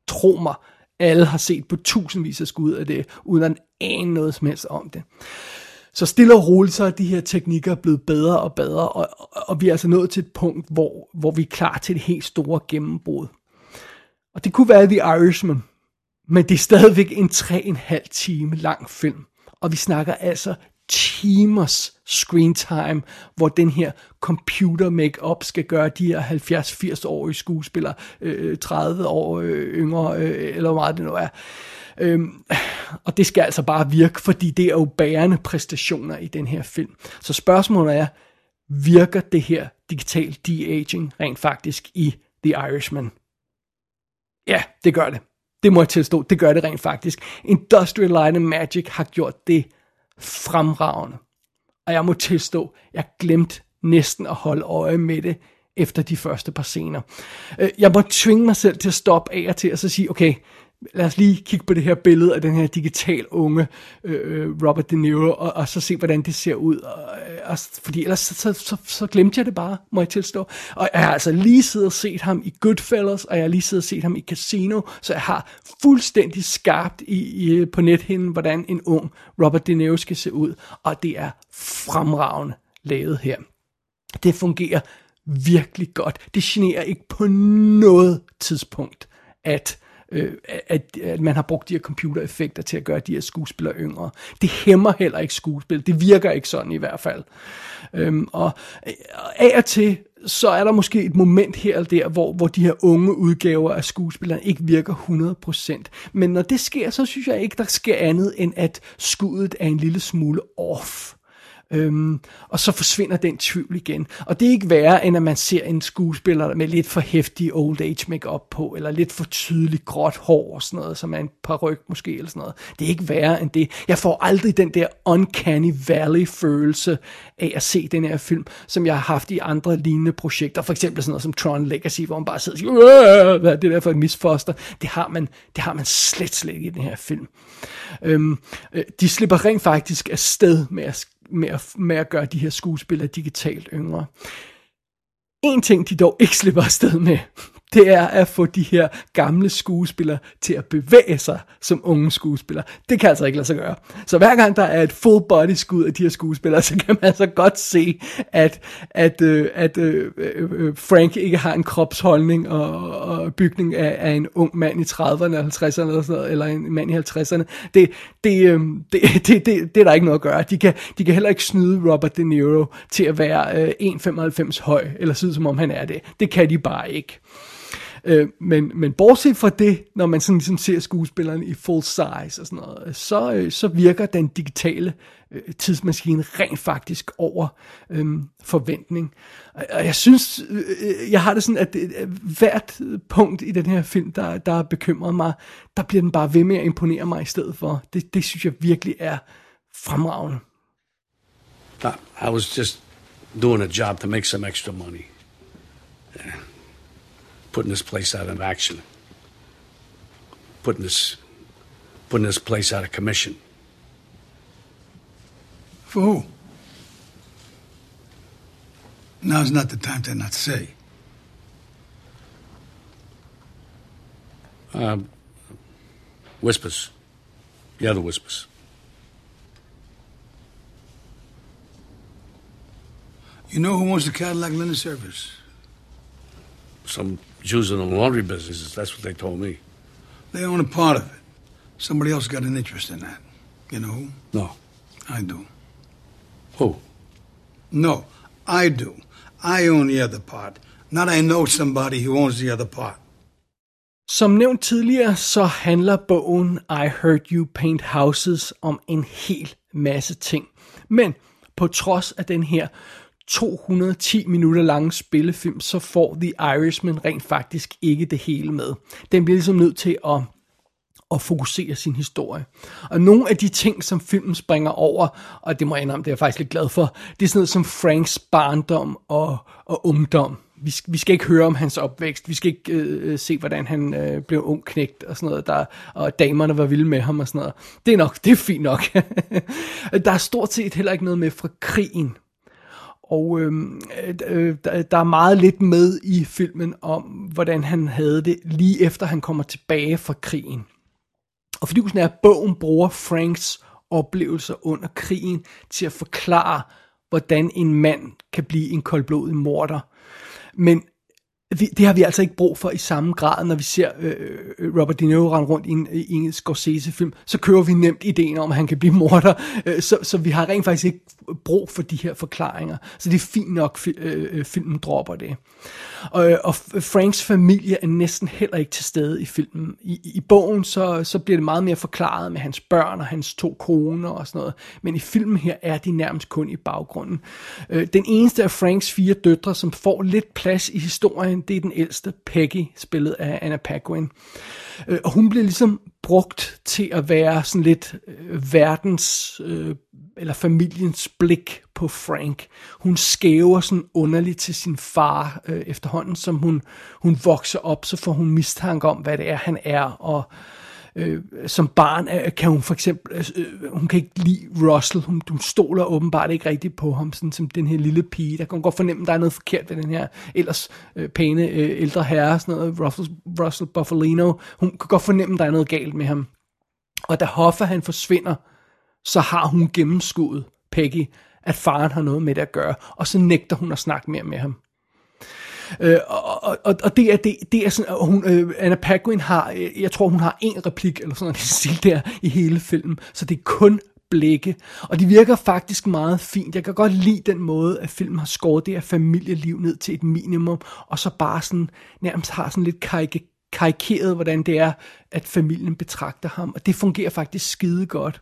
Tro mig, alle har set på tusindvis af skud af det, uden at ane noget som helst om det. Så stille og roligt, så er de her teknikker blevet bedre og bedre, og, og vi er altså nået til et punkt, hvor, hvor vi er klar til det helt store gennembrud. Og det kunne være The Irishman, men det er stadigvæk en 3,5 time lang film. Og vi snakker altså timers screen time, hvor den her computer make-up skal gøre de her 70-80-årige skuespillere øh, 30 år øh, yngre, øh, eller hvor meget det nu er. Øhm, og det skal altså bare virke, fordi det er jo bærende præstationer i den her film. Så spørgsmålet er, virker det her digital de-aging rent faktisk i The Irishman? Ja, det gør det. Det må jeg tilstå, det gør det rent faktisk. Industrial Light and Magic har gjort det fremragende. Og jeg må tilstå, jeg glemte næsten at holde øje med det efter de første par scener. Øh, jeg må tvinge mig selv til at stoppe af og til og så sige, okay, lad os lige kigge på det her billede af den her digital unge øh, øh Robert De Niro, og, og så se, hvordan det ser ud. Og, øh, og, fordi ellers så, så, så, så glemte jeg det bare, må jeg tilstå. Og jeg har altså lige siddet og set ham i Goodfellas, og jeg har lige siddet og set ham i Casino, så jeg har fuldstændig skarpt i, i, på nethinden, hvordan en ung Robert De Niro skal se ud. Og det er fremragende lavet her. Det fungerer virkelig godt. Det generer ikke på noget tidspunkt, at øh, at, at man har brugt de her computereffekter til at gøre de her skuespillere yngre. Det hæmmer heller ikke skuespil. Det virker ikke sådan i hvert fald. Øhm, og øh, af og til, så er der måske et moment her eller der, hvor, hvor de her unge udgaver af skuespillerne ikke virker 100%. Men når det sker, så synes jeg ikke, der sker andet, end at skuddet er en lille smule off. Øhm, og så forsvinder den tvivl igen. Og det er ikke værre, end at man ser en skuespiller med lidt for hæftig old age makeup på, eller lidt for tydeligt gråt hår og sådan noget, som er en ryg måske, eller sådan noget. Det er ikke værre end det. Jeg får aldrig den der uncanny valley følelse af at se den her film, som jeg har haft i andre lignende projekter. For eksempel sådan noget som Tron Legacy, hvor man bare sidder og siger, hvad er det der for et misfoster? Det har man, det har man slet, slet ikke i den her film. Øhm, øh, de slipper rent faktisk afsted med at med at, med at gøre de her skuespillere digitalt yngre. En ting, de dog ikke slipper afsted med, det er at få de her gamle skuespillere til at bevæge sig som unge skuespillere. Det kan altså ikke lade sig gøre. Så hver gang der er et full body skud af de her skuespillere, så kan man altså godt se, at, at, øh, at øh, øh, øh, Frank ikke har en kropsholdning og, og bygning af, af en ung mand i 30'erne eller 50'erne eller, sådan noget, eller en mand i 50'erne. Det, det, øh, det, det, det, det er der ikke noget at gøre. De kan, de kan heller ikke snyde Robert De Niro til at være øh, 1,95 høj, eller se som om han er det. Det kan de bare ikke. Øh, men, men bortset fra det, når man sådan ligesom ser skuespilleren i full size og sådan noget, øh, så, øh, så virker den digitale øh, tidsmaskine rent faktisk over øh, forventning. Og jeg synes, øh, jeg har det sådan, at øh, hvert punkt i den her film, der, der bekymrer mig, der bliver den bare ved med at imponere mig i stedet for. Det, det synes jeg virkelig er fremragende. I was just doing a job to make some extra money. Yeah. Putting this place out of action, putting this, putting this place out of commission. For who? Now Now's not the time to not say. Uh, whispers. The other whispers. You know who owns the Cadillac linen service? Some Jews in the laundry business. That's what they told me. They own a part of it. Somebody else got an interest in that. You know who? No. I do. Who? No, I do. I own the other part. Not I know somebody who owns the other part. Som nævnt tidligere, så handler bogen I Heard You Paint Houses om en hel masse ting. Men på trods af den her 210 minutter lange spillefilm, så får The Irishman rent faktisk ikke det hele med. Den bliver ligesom nødt til at at fokusere sin historie. Og nogle af de ting, som filmen springer over, og det må jeg indrømme, det er jeg faktisk lidt glad for, det er sådan noget som Franks barndom og, og ungdom. Vi, vi skal ikke høre om hans opvækst, vi skal ikke øh, se, hvordan han øh, blev ung knægt og sådan noget, der, og damerne var vilde med ham og sådan noget. Det er nok, det er fint nok. der er stort set heller ikke noget med fra krigen. Og øhm, øh, øh, der er meget lidt med i filmen om, hvordan han havde det lige efter han kommer tilbage fra krigen. Og fordi er, at bogen bruger Franks oplevelser under krigen til at forklare, hvordan en mand kan blive en koldblodig morder. Men det har vi altså ikke brug for i samme grad, når vi ser øh, øh Robert De Niro rende rundt i en, i en Scorsese-film. Så kører vi nemt ideen om, at han kan blive morder. Øh, så, så vi har rent faktisk ikke brug for de her forklaringer. Så det er fint nok, fi, øh, øh filmen dropper det. Og, øh, og Franks familie er næsten heller ikke til stede i filmen. I, i bogen så, så bliver det meget mere forklaret med hans børn og hans to koner og sådan noget. Men i filmen her er de nærmest kun i baggrunden. Øh, den eneste af Franks fire døtre, som får lidt plads i historien, det er den ældste, Peggy, spillet af Anna Paquin. Øh, og hun bliver ligesom brugt til at være sådan lidt øh, verdens øh, eller familiens blik på Frank. Hun skæver sådan underligt til sin far øh, efterhånden, som hun, hun vokser op, så får hun mistanke om, hvad det er, han er, og øh, Øh, som barn øh, kan hun for eksempel, øh, øh, hun kan ikke lide Russell, hun, hun stoler åbenbart ikke rigtigt på ham, sådan som den her lille pige, der kan hun godt fornemme, at der er noget forkert ved den her ellers øh, pæne øh, ældre herre, sådan noget, Russell, Russell Buffalino, hun kan godt fornemme, at der er noget galt med ham. Og da Hoffa han forsvinder, så har hun gennemskuddet Peggy, at faren har noget med det at gøre, og så nægter hun at snakke mere med ham. Øh, og, og, og det er, det, det er sådan, hun, øh, Anna Paquin har, øh, jeg tror hun har en replik, eller sådan noget stil der, i hele filmen, så det er kun blikke, og det virker faktisk meget fint. Jeg kan godt lide den måde, at filmen har skåret det her familieliv ned til et minimum, og så bare sådan, nærmest har sådan lidt karike, karikeret, hvordan det er, at familien betragter ham, og det fungerer faktisk skide godt.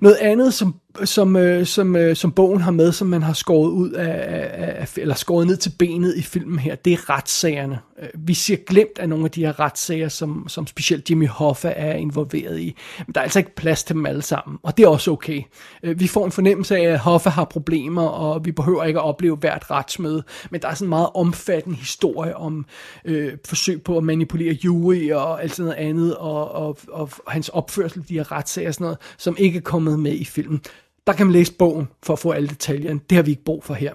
Noget andet, som, som, øh, som, øh, som bogen har med, som man har skåret ud af, af, eller skåret ned til benet i filmen her, det er retssagerne. Øh, vi ser glemt af nogle af de her retssager, som, som specielt Jimmy Hoffa er involveret i. Men der er altså ikke plads til dem alle sammen, og det er også okay. Øh, vi får en fornemmelse af, at Hoffa har problemer, og vi behøver ikke at opleve hvert retsmøde, men der er sådan en meget omfattende historie om øh, forsøg på at manipulere jury og alt sådan noget andet, og, og, og, og hans opførsel i de her retssager og sådan noget, som ikke er kommet med i filmen. Der kan man læse bogen for at få alle detaljerne. Det har vi ikke brug for her.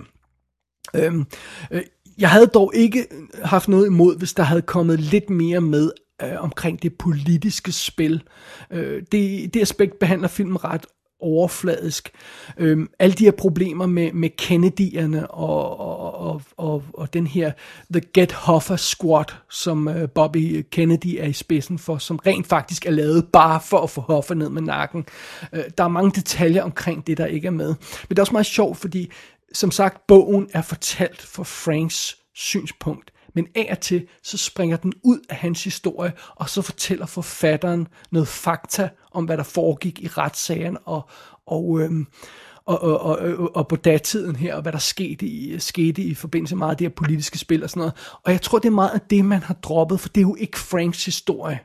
Øhm, øh, jeg havde dog ikke haft noget imod, hvis der havde kommet lidt mere med øh, omkring det politiske spil. Øh, det, det aspekt behandler filmen ret overfladisk. Øhm, alle de her problemer med, med Kennedy'erne og, og, og, og, og den her The Get Hoffa Squad, som øh, Bobby Kennedy er i spidsen for, som rent faktisk er lavet bare for at få Hoffa ned med nakken. Øh, der er mange detaljer omkring det, der ikke er med. Men det er også meget sjovt, fordi som sagt, bogen er fortalt fra Franks synspunkt men af og til, så springer den ud af hans historie, og så fortæller forfatteren noget fakta om, hvad der foregik i retssagen, og, og, øhm, og, og, og, og på datiden her, og hvad der skete i, skete i forbindelse med meget af det her politiske spil og sådan noget. Og jeg tror, det er meget af det, man har droppet, for det er jo ikke Franks historie.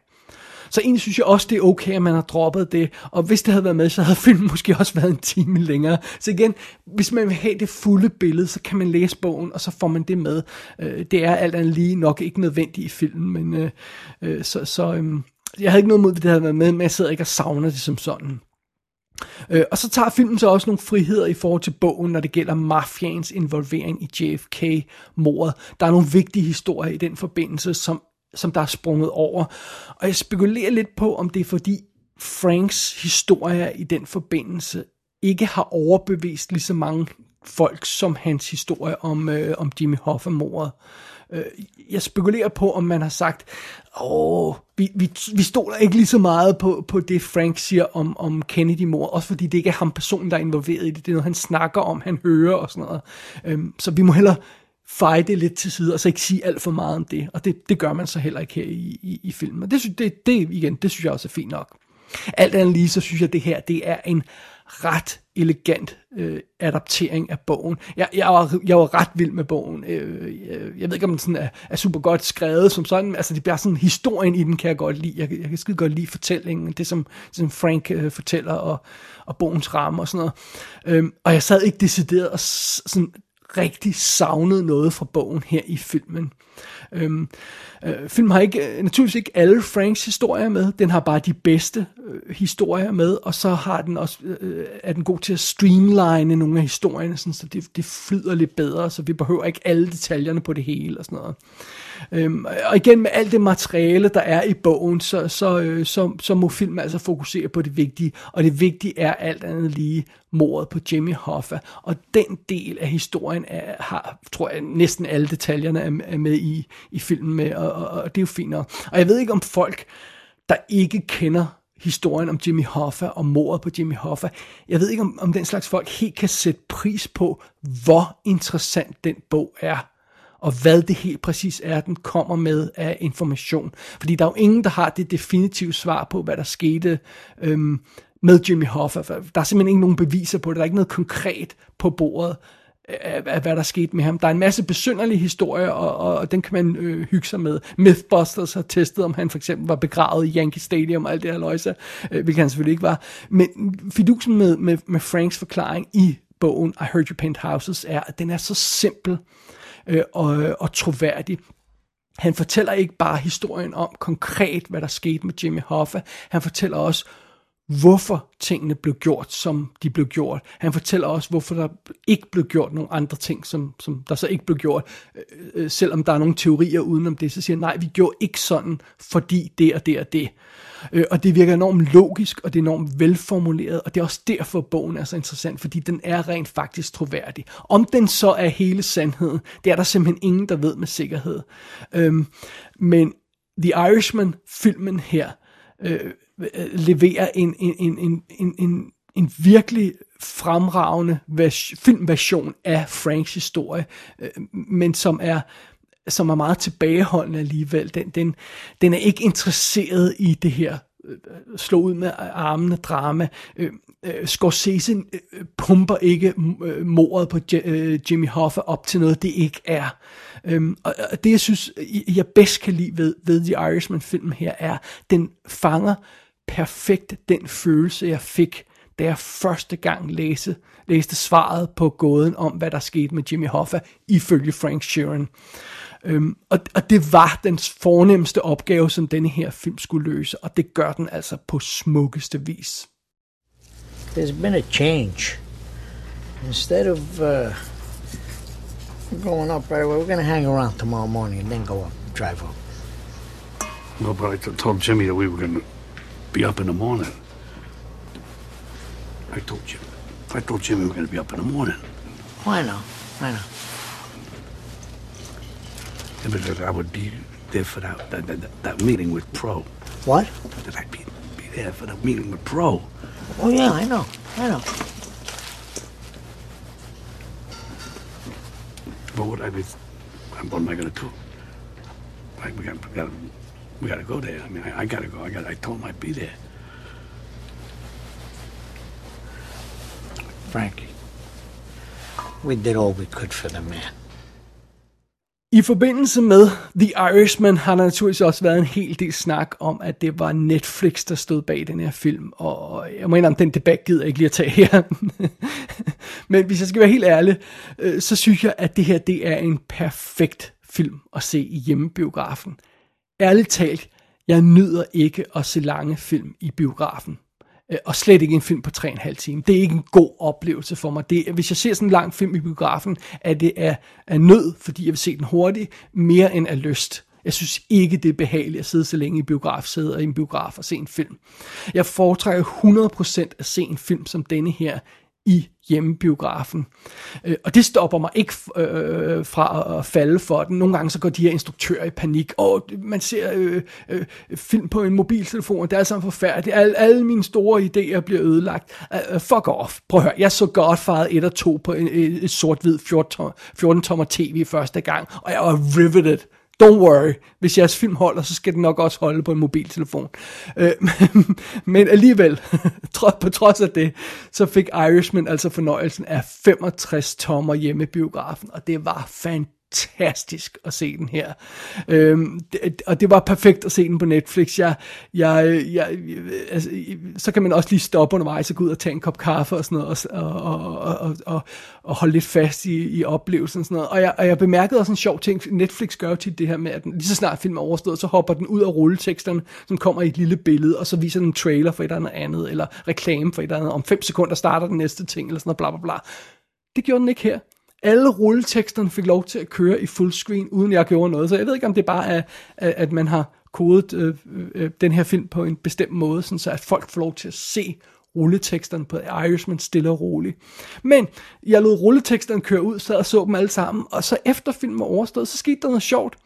Så egentlig synes jeg også, det er okay, at man har droppet det. Og hvis det havde været med, så havde filmen måske også været en time længere. Så igen, hvis man vil have det fulde billede, så kan man læse bogen, og så får man det med. Øh, det er alt andet lige nok ikke nødvendigt i filmen, men øh, øh, så, så øh, jeg havde ikke noget mod, at det havde været med, men jeg sidder ikke og savner det som sådan. Øh, og så tager filmen så også nogle friheder i forhold til bogen, når det gælder mafians involvering i JFK-mordet. Der er nogle vigtige historier i den forbindelse, som som der er sprunget over. Og jeg spekulerer lidt på, om det er fordi Franks historie i den forbindelse ikke har overbevist lige så mange folk som hans historie om, øh, om Jimmy Hoffa-mordet. Øh, jeg spekulerer på, om man har sagt, åh, vi, vi, vi stoler ikke lige så meget på, på det, Frank siger om, om Kennedy-mor, også fordi det ikke er ham personen, der er involveret i det. Det er noget, han snakker om, han hører og sådan noget. Øh, så vi må hellere feje det lidt til side, og så ikke sige alt for meget om det. Og det, det gør man så heller ikke her i, i, i filmen. Og det, det, det, igen, det synes jeg også er fint nok. Alt andet lige, så synes jeg, at det her, det er en ret elegant øh, adaptering af bogen. Jeg, jeg, var, jeg var ret vild med bogen. Øh, jeg, jeg ved ikke, om den sådan er, er super godt skrevet som sådan. Altså, det bliver sådan, historien i den kan jeg godt lide. Jeg, jeg kan skide godt lide fortællingen, det som, som Frank øh, fortæller, og, og bogens ramme og sådan noget. Øh, og jeg sad ikke decideret og sådan rigtig savnet noget fra bogen her i filmen. Øhm, øh, filmen har ikke, øh, naturligvis ikke alle Franks historier med, den har bare de bedste øh, historier med, og så har den også, øh, øh, er den god til at streamline nogle af historierne, sådan, så det, det flyder lidt bedre, så vi behøver ikke alle detaljerne på det hele og sådan noget. Øhm, og igen med alt det materiale, der er i bogen, så, så, øh, så, så må filmen altså fokusere på det vigtige, og det vigtige er alt andet lige mordet på Jimmy Hoffa, og den del af historien er, har, tror jeg, næsten alle detaljerne er, er med i, i filmen med, og, og, og det er jo fint nok. Og jeg ved ikke om folk, der ikke kender historien om Jimmy Hoffa og mordet på Jimmy Hoffa. Jeg ved ikke, om, om den slags folk helt kan sætte pris på, hvor interessant den bog er og hvad det helt præcis er, den kommer med af information. Fordi der er jo ingen, der har det definitive svar på, hvad der skete øhm, med Jimmy Hoffa. Der er simpelthen ikke nogen beviser på det. Der er ikke noget konkret på bordet af, af hvad der skete med ham. Der er en masse besynderlige historier, og, og, og den kan man øh, hygge sig med. Mythbusters har testet, om han for eksempel var begravet i Yankee Stadium og alt det her løjse, øh, hvilket han selvfølgelig ikke var. Men fidusen med, med, med Franks forklaring i bogen I Heard You Paint Houses er, at den er så simpel, øh, og, og troværdig. han fortæller ikke bare historien om konkret, hvad der skete med Jimmy Hoffa. Han fortæller også, hvorfor tingene blev gjort, som de blev gjort. Han fortæller også, hvorfor der ikke blev gjort nogle andre ting, som, som der så ikke blev gjort. Øh, øh, selvom der er nogle teorier udenom det, så siger han, nej, vi gjorde ikke sådan, fordi det og det og det. Øh, og det virker enormt logisk, og det er enormt velformuleret, og det er også derfor, bogen er så interessant, fordi den er rent faktisk troværdig. Om den så er hele sandheden, det er der simpelthen ingen, der ved med sikkerhed. Øh, men The Irishman, filmen her, øh, Øh, leverer en, en, en, en, en, en, virkelig fremragende vers- filmversion af Franks historie, øh, men som er som er meget tilbageholdende alligevel. Den, den, den er ikke interesseret i det her øh, slå ud med armene drama. Øh, øh, Scorsese øh, pumper ikke øh, mordet på J- øh, Jimmy Hoffa op til noget, det ikke er. Øhm, og, og det, jeg synes, jeg bedst kan lide ved, ved The Irishman-filmen her, er, den fanger perfekt den følelse, jeg fik, da jeg første gang læste, læste svaret på gåden om, hvad der skete med Jimmy Hoffa, ifølge Frank Sheeran. Øhm, og, og det var den fornemmeste opgave, som denne her film skulle løse, og det gør den altså på smukkeste vis. There's been a change. Instead of uh, going up right away, we're going to hang around tomorrow morning and then go up, drive up. Well, but I t- told Jimmy that we were going to be up in the morning. I told Jimmy. I told Jimmy we were going to be up in the morning. Oh, I know, I know. Yeah, Because I would be there for that that, that, that meeting with Pro. What? That I'd be, be there for the meeting with Pro. Oh, yeah, I know, I know. But what I was, what am I going to do? Like we got, we got, we got to go there. I mean, I, I got to go. I got. I told him I'd be there. Frankie, we did all we could for the man. I forbindelse med The Irishman har der naturligvis også været en hel del snak om, at det var Netflix, der stod bag den her film. Og jeg må indrømme, den debat gider jeg ikke lige at tage her. Men hvis jeg skal være helt ærlig, øh, så synes jeg, at det her det er en perfekt film at se i hjemmebiografen. Ærligt talt, jeg nyder ikke at se lange film i biografen. Øh, og slet ikke en film på 3,5 timer. Det er ikke en god oplevelse for mig. Det, er- hvis jeg ser sådan en lang film i biografen, er det af, af nød, fordi jeg vil se den hurtigt, mere end af lyst. Jeg synes ikke, det er behageligt at sidde så længe i biografsædet i en biograf og se en film. Jeg foretrækker 100% at se en film som denne her i hjemmebiografen. Øh, og det stopper mig ikke øh, øh, fra at, falde for den. Nogle gange så går de her instruktører i panik. Og man ser øh, øh, film på en mobiltelefon, og det er sådan forfærdeligt. Alle, alle mine store idéer bliver ødelagt. Uh, fuck off. Prøv at høre, jeg så Godfather 1 og 2 på en, et, et sort-hvid 14 tommer tv første gang, og jeg var riveted. Don't worry, hvis jeres film holder, så skal den nok også holde på en mobiltelefon. Øh, men alligevel, på trods af det, så fik Irishman altså fornøjelsen af 65 tommer hjemme i biografen, og det var fantastisk fantastisk at se den her. Øhm, det, og det var perfekt at se den på Netflix. Jeg, jeg, jeg, altså, så kan man også lige stoppe undervejs og gå ud og tage en kop kaffe og sådan noget, og, og, og, og, og, og holde lidt fast i, i oplevelsen og sådan noget. Og jeg, og jeg bemærkede også en sjov ting. Netflix gør jo tit det her med, at den, lige så snart filmen er overstået, så hopper den ud af rulleteksterne, som kommer i et lille billede, og så viser den en trailer for et eller andet, eller reklame for et eller andet. Om fem sekunder starter den næste ting, eller sådan noget, bla bla bla. Det gjorde den ikke her. Alle rulleteksterne fik lov til at køre i fullscreen, uden jeg gjorde noget. Så jeg ved ikke, om det bare er, at at man har kodet øh, øh, den her film på en bestemt måde, sådan så at folk får lov til at se rulleteksterne på Irishman stille og roligt. Men jeg lod rulleteksterne køre ud, så og så dem alle sammen, og så efter filmen var overstået, så skete der noget sjovt.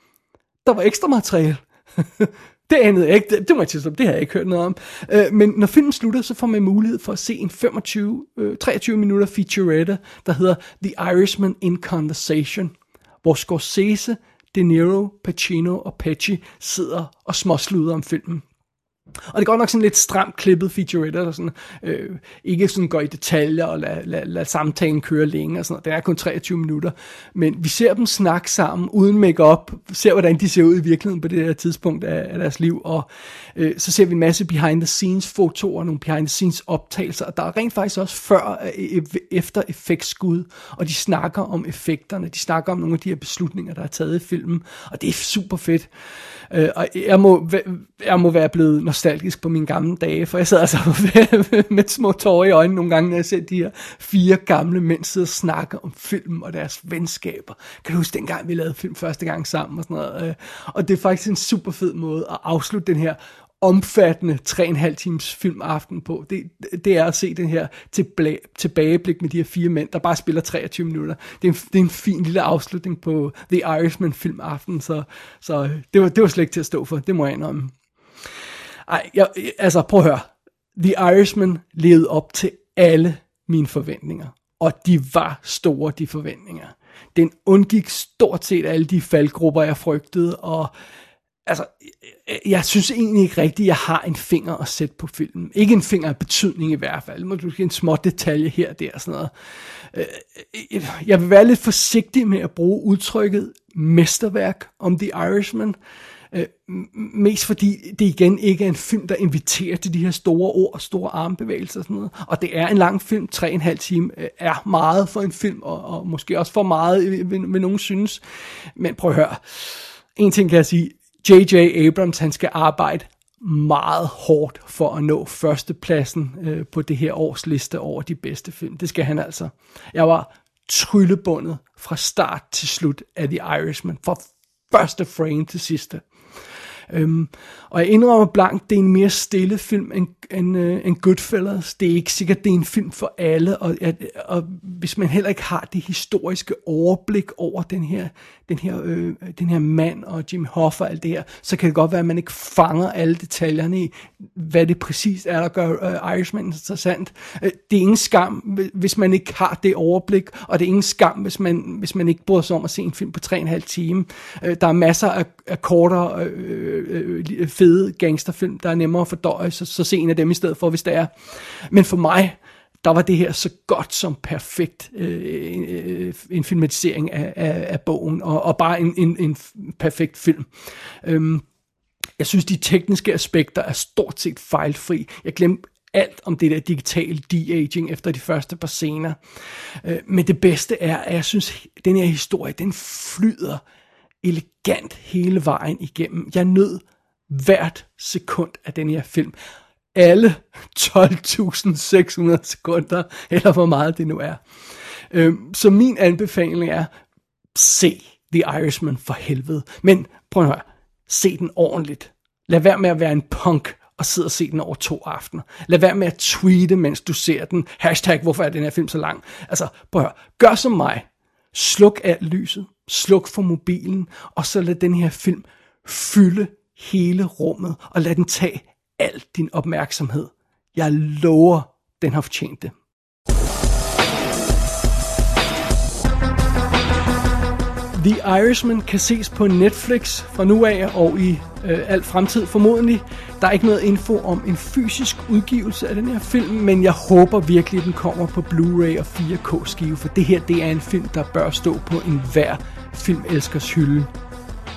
Der var ekstra materiale. det anede jeg ikke. Det, det må jeg tilstå, det har jeg ikke hørt noget om. Øh, men når filmen slutter, så får man mulighed for at se en 25, øh, 23 minutter featurette, der hedder The Irishman in Conversation, hvor Scorsese, De Niro, Pacino og Pesci sidder og småsluder om filmen. Og det er godt nok sådan lidt stramt klippet featurette, der sådan, øh, ikke sådan går i detaljer og lader lad, lad samtalen køre længe og sådan noget. Det er kun 23 minutter. Men vi ser dem snakke sammen uden makeup, ser hvordan de ser ud i virkeligheden på det her tidspunkt af, af deres liv, og øh, så ser vi en masse behind the scenes fotoer, nogle behind the scenes optagelser, og der er rent faktisk også før øh, efter effektskud, og de snakker om effekterne, de snakker om nogle af de her beslutninger, der er taget i filmen, og det er super fedt. Øh, og jeg må, jeg må være blevet nostalgisk på mine gamle dage, for jeg sad altså med små tårer i øjnene nogle gange, når jeg ser de her fire gamle mænd sidde og snakke om film og deres venskaber. Kan du huske dengang, vi lavede film første gang sammen og sådan noget? Øh, og det er faktisk en super fed måde at afslutte den her omfattende 3,5 times filmaften på, det, det er at se den her tilbageblik med de her fire mænd, der bare spiller 23 minutter. Det er en, det er en fin lille afslutning på The Irishman filmaften, så, så øh, det, var, det var slet ikke til at stå for, det må jeg indrømme. Ej, jeg, altså prøv at høre. The Irishman levede op til alle mine forventninger, og de var store, de forventninger. Den undgik stort set alle de faldgrupper, jeg frygtede, og altså, jeg synes egentlig ikke rigtigt, at jeg har en finger at sætte på filmen. Ikke en finger af betydning i hvert fald. Måske en små detalje her og der og sådan noget. Øh, øh, jeg vil være lidt forsigtig med at bruge udtrykket mesterværk om The Irishman. Øh, mest fordi det igen ikke er en film, der inviterer til de her store ord og store armbevægelser og sådan noget. Og det er en lang film, tre og en halv time er meget for en film, og, og måske også for meget, vil, vil nogen synes. Men prøv at høre. En ting kan jeg sige, J.J. Abrams, han skal arbejde meget hårdt for at nå førstepladsen øh, på det her års liste over de bedste film. Det skal han altså. Jeg var tryllebundet fra start til slut af The Irishman, fra første frame til sidste. Øhm, og jeg indrømmer blankt, det er en mere stille film end, end, en øh, end Goodfellas. Det er ikke sikkert, det er en film for alle, og, og hvis man heller ikke har det historiske overblik over den her, den her, øh, den her mand og Jim Hoffa og alt det her, så kan det godt være, at man ikke fanger alle detaljerne i, hvad det præcis er, der gør øh, Irishman interessant. Øh, det er ingen skam, hvis man ikke har det overblik, og det er ingen skam, hvis man, hvis man ikke bryder sig om at se en film på 3,5 time. Øh, der er masser af, af kortere øh, øh, øh, fede gangsterfilm, der er nemmere at fordøje, så, så se en af dem i stedet for, hvis det er. Men for mig, der var det her så godt som perfekt øh, en, en filmatisering af, af, af bogen, og, og bare en, en, en perfekt film. Øhm, jeg synes, de tekniske aspekter er stort set fejlfri. Jeg glemte alt om det der digitale de-aging efter de første par scener. Øh, men det bedste er, at jeg synes, at den her historie, den flyder elegant hele vejen igennem. Jeg nød hvert sekund af den her film. Alle 12.600 sekunder, eller hvor meget det nu er. Øhm, så min anbefaling er, se The Irishman for helvede. Men prøv at høre, se den ordentligt. Lad være med at være en punk og sidde og se den over to aftener. Lad være med at tweete, mens du ser den. Hashtag, hvorfor er den her film så lang? Altså, prøv at høre, gør som mig. Sluk alt lyset sluk for mobilen, og så lad den her film fylde hele rummet, og lad den tage al din opmærksomhed. Jeg lover, den har fortjent det. The Irishman kan ses på Netflix fra nu af og i øh, al fremtid formodentlig. Der er ikke noget info om en fysisk udgivelse af den her film, men jeg håber virkelig, at den kommer på Blu-ray og 4K skive, for det her det er en film, der bør stå på enhver filmelskers hylde.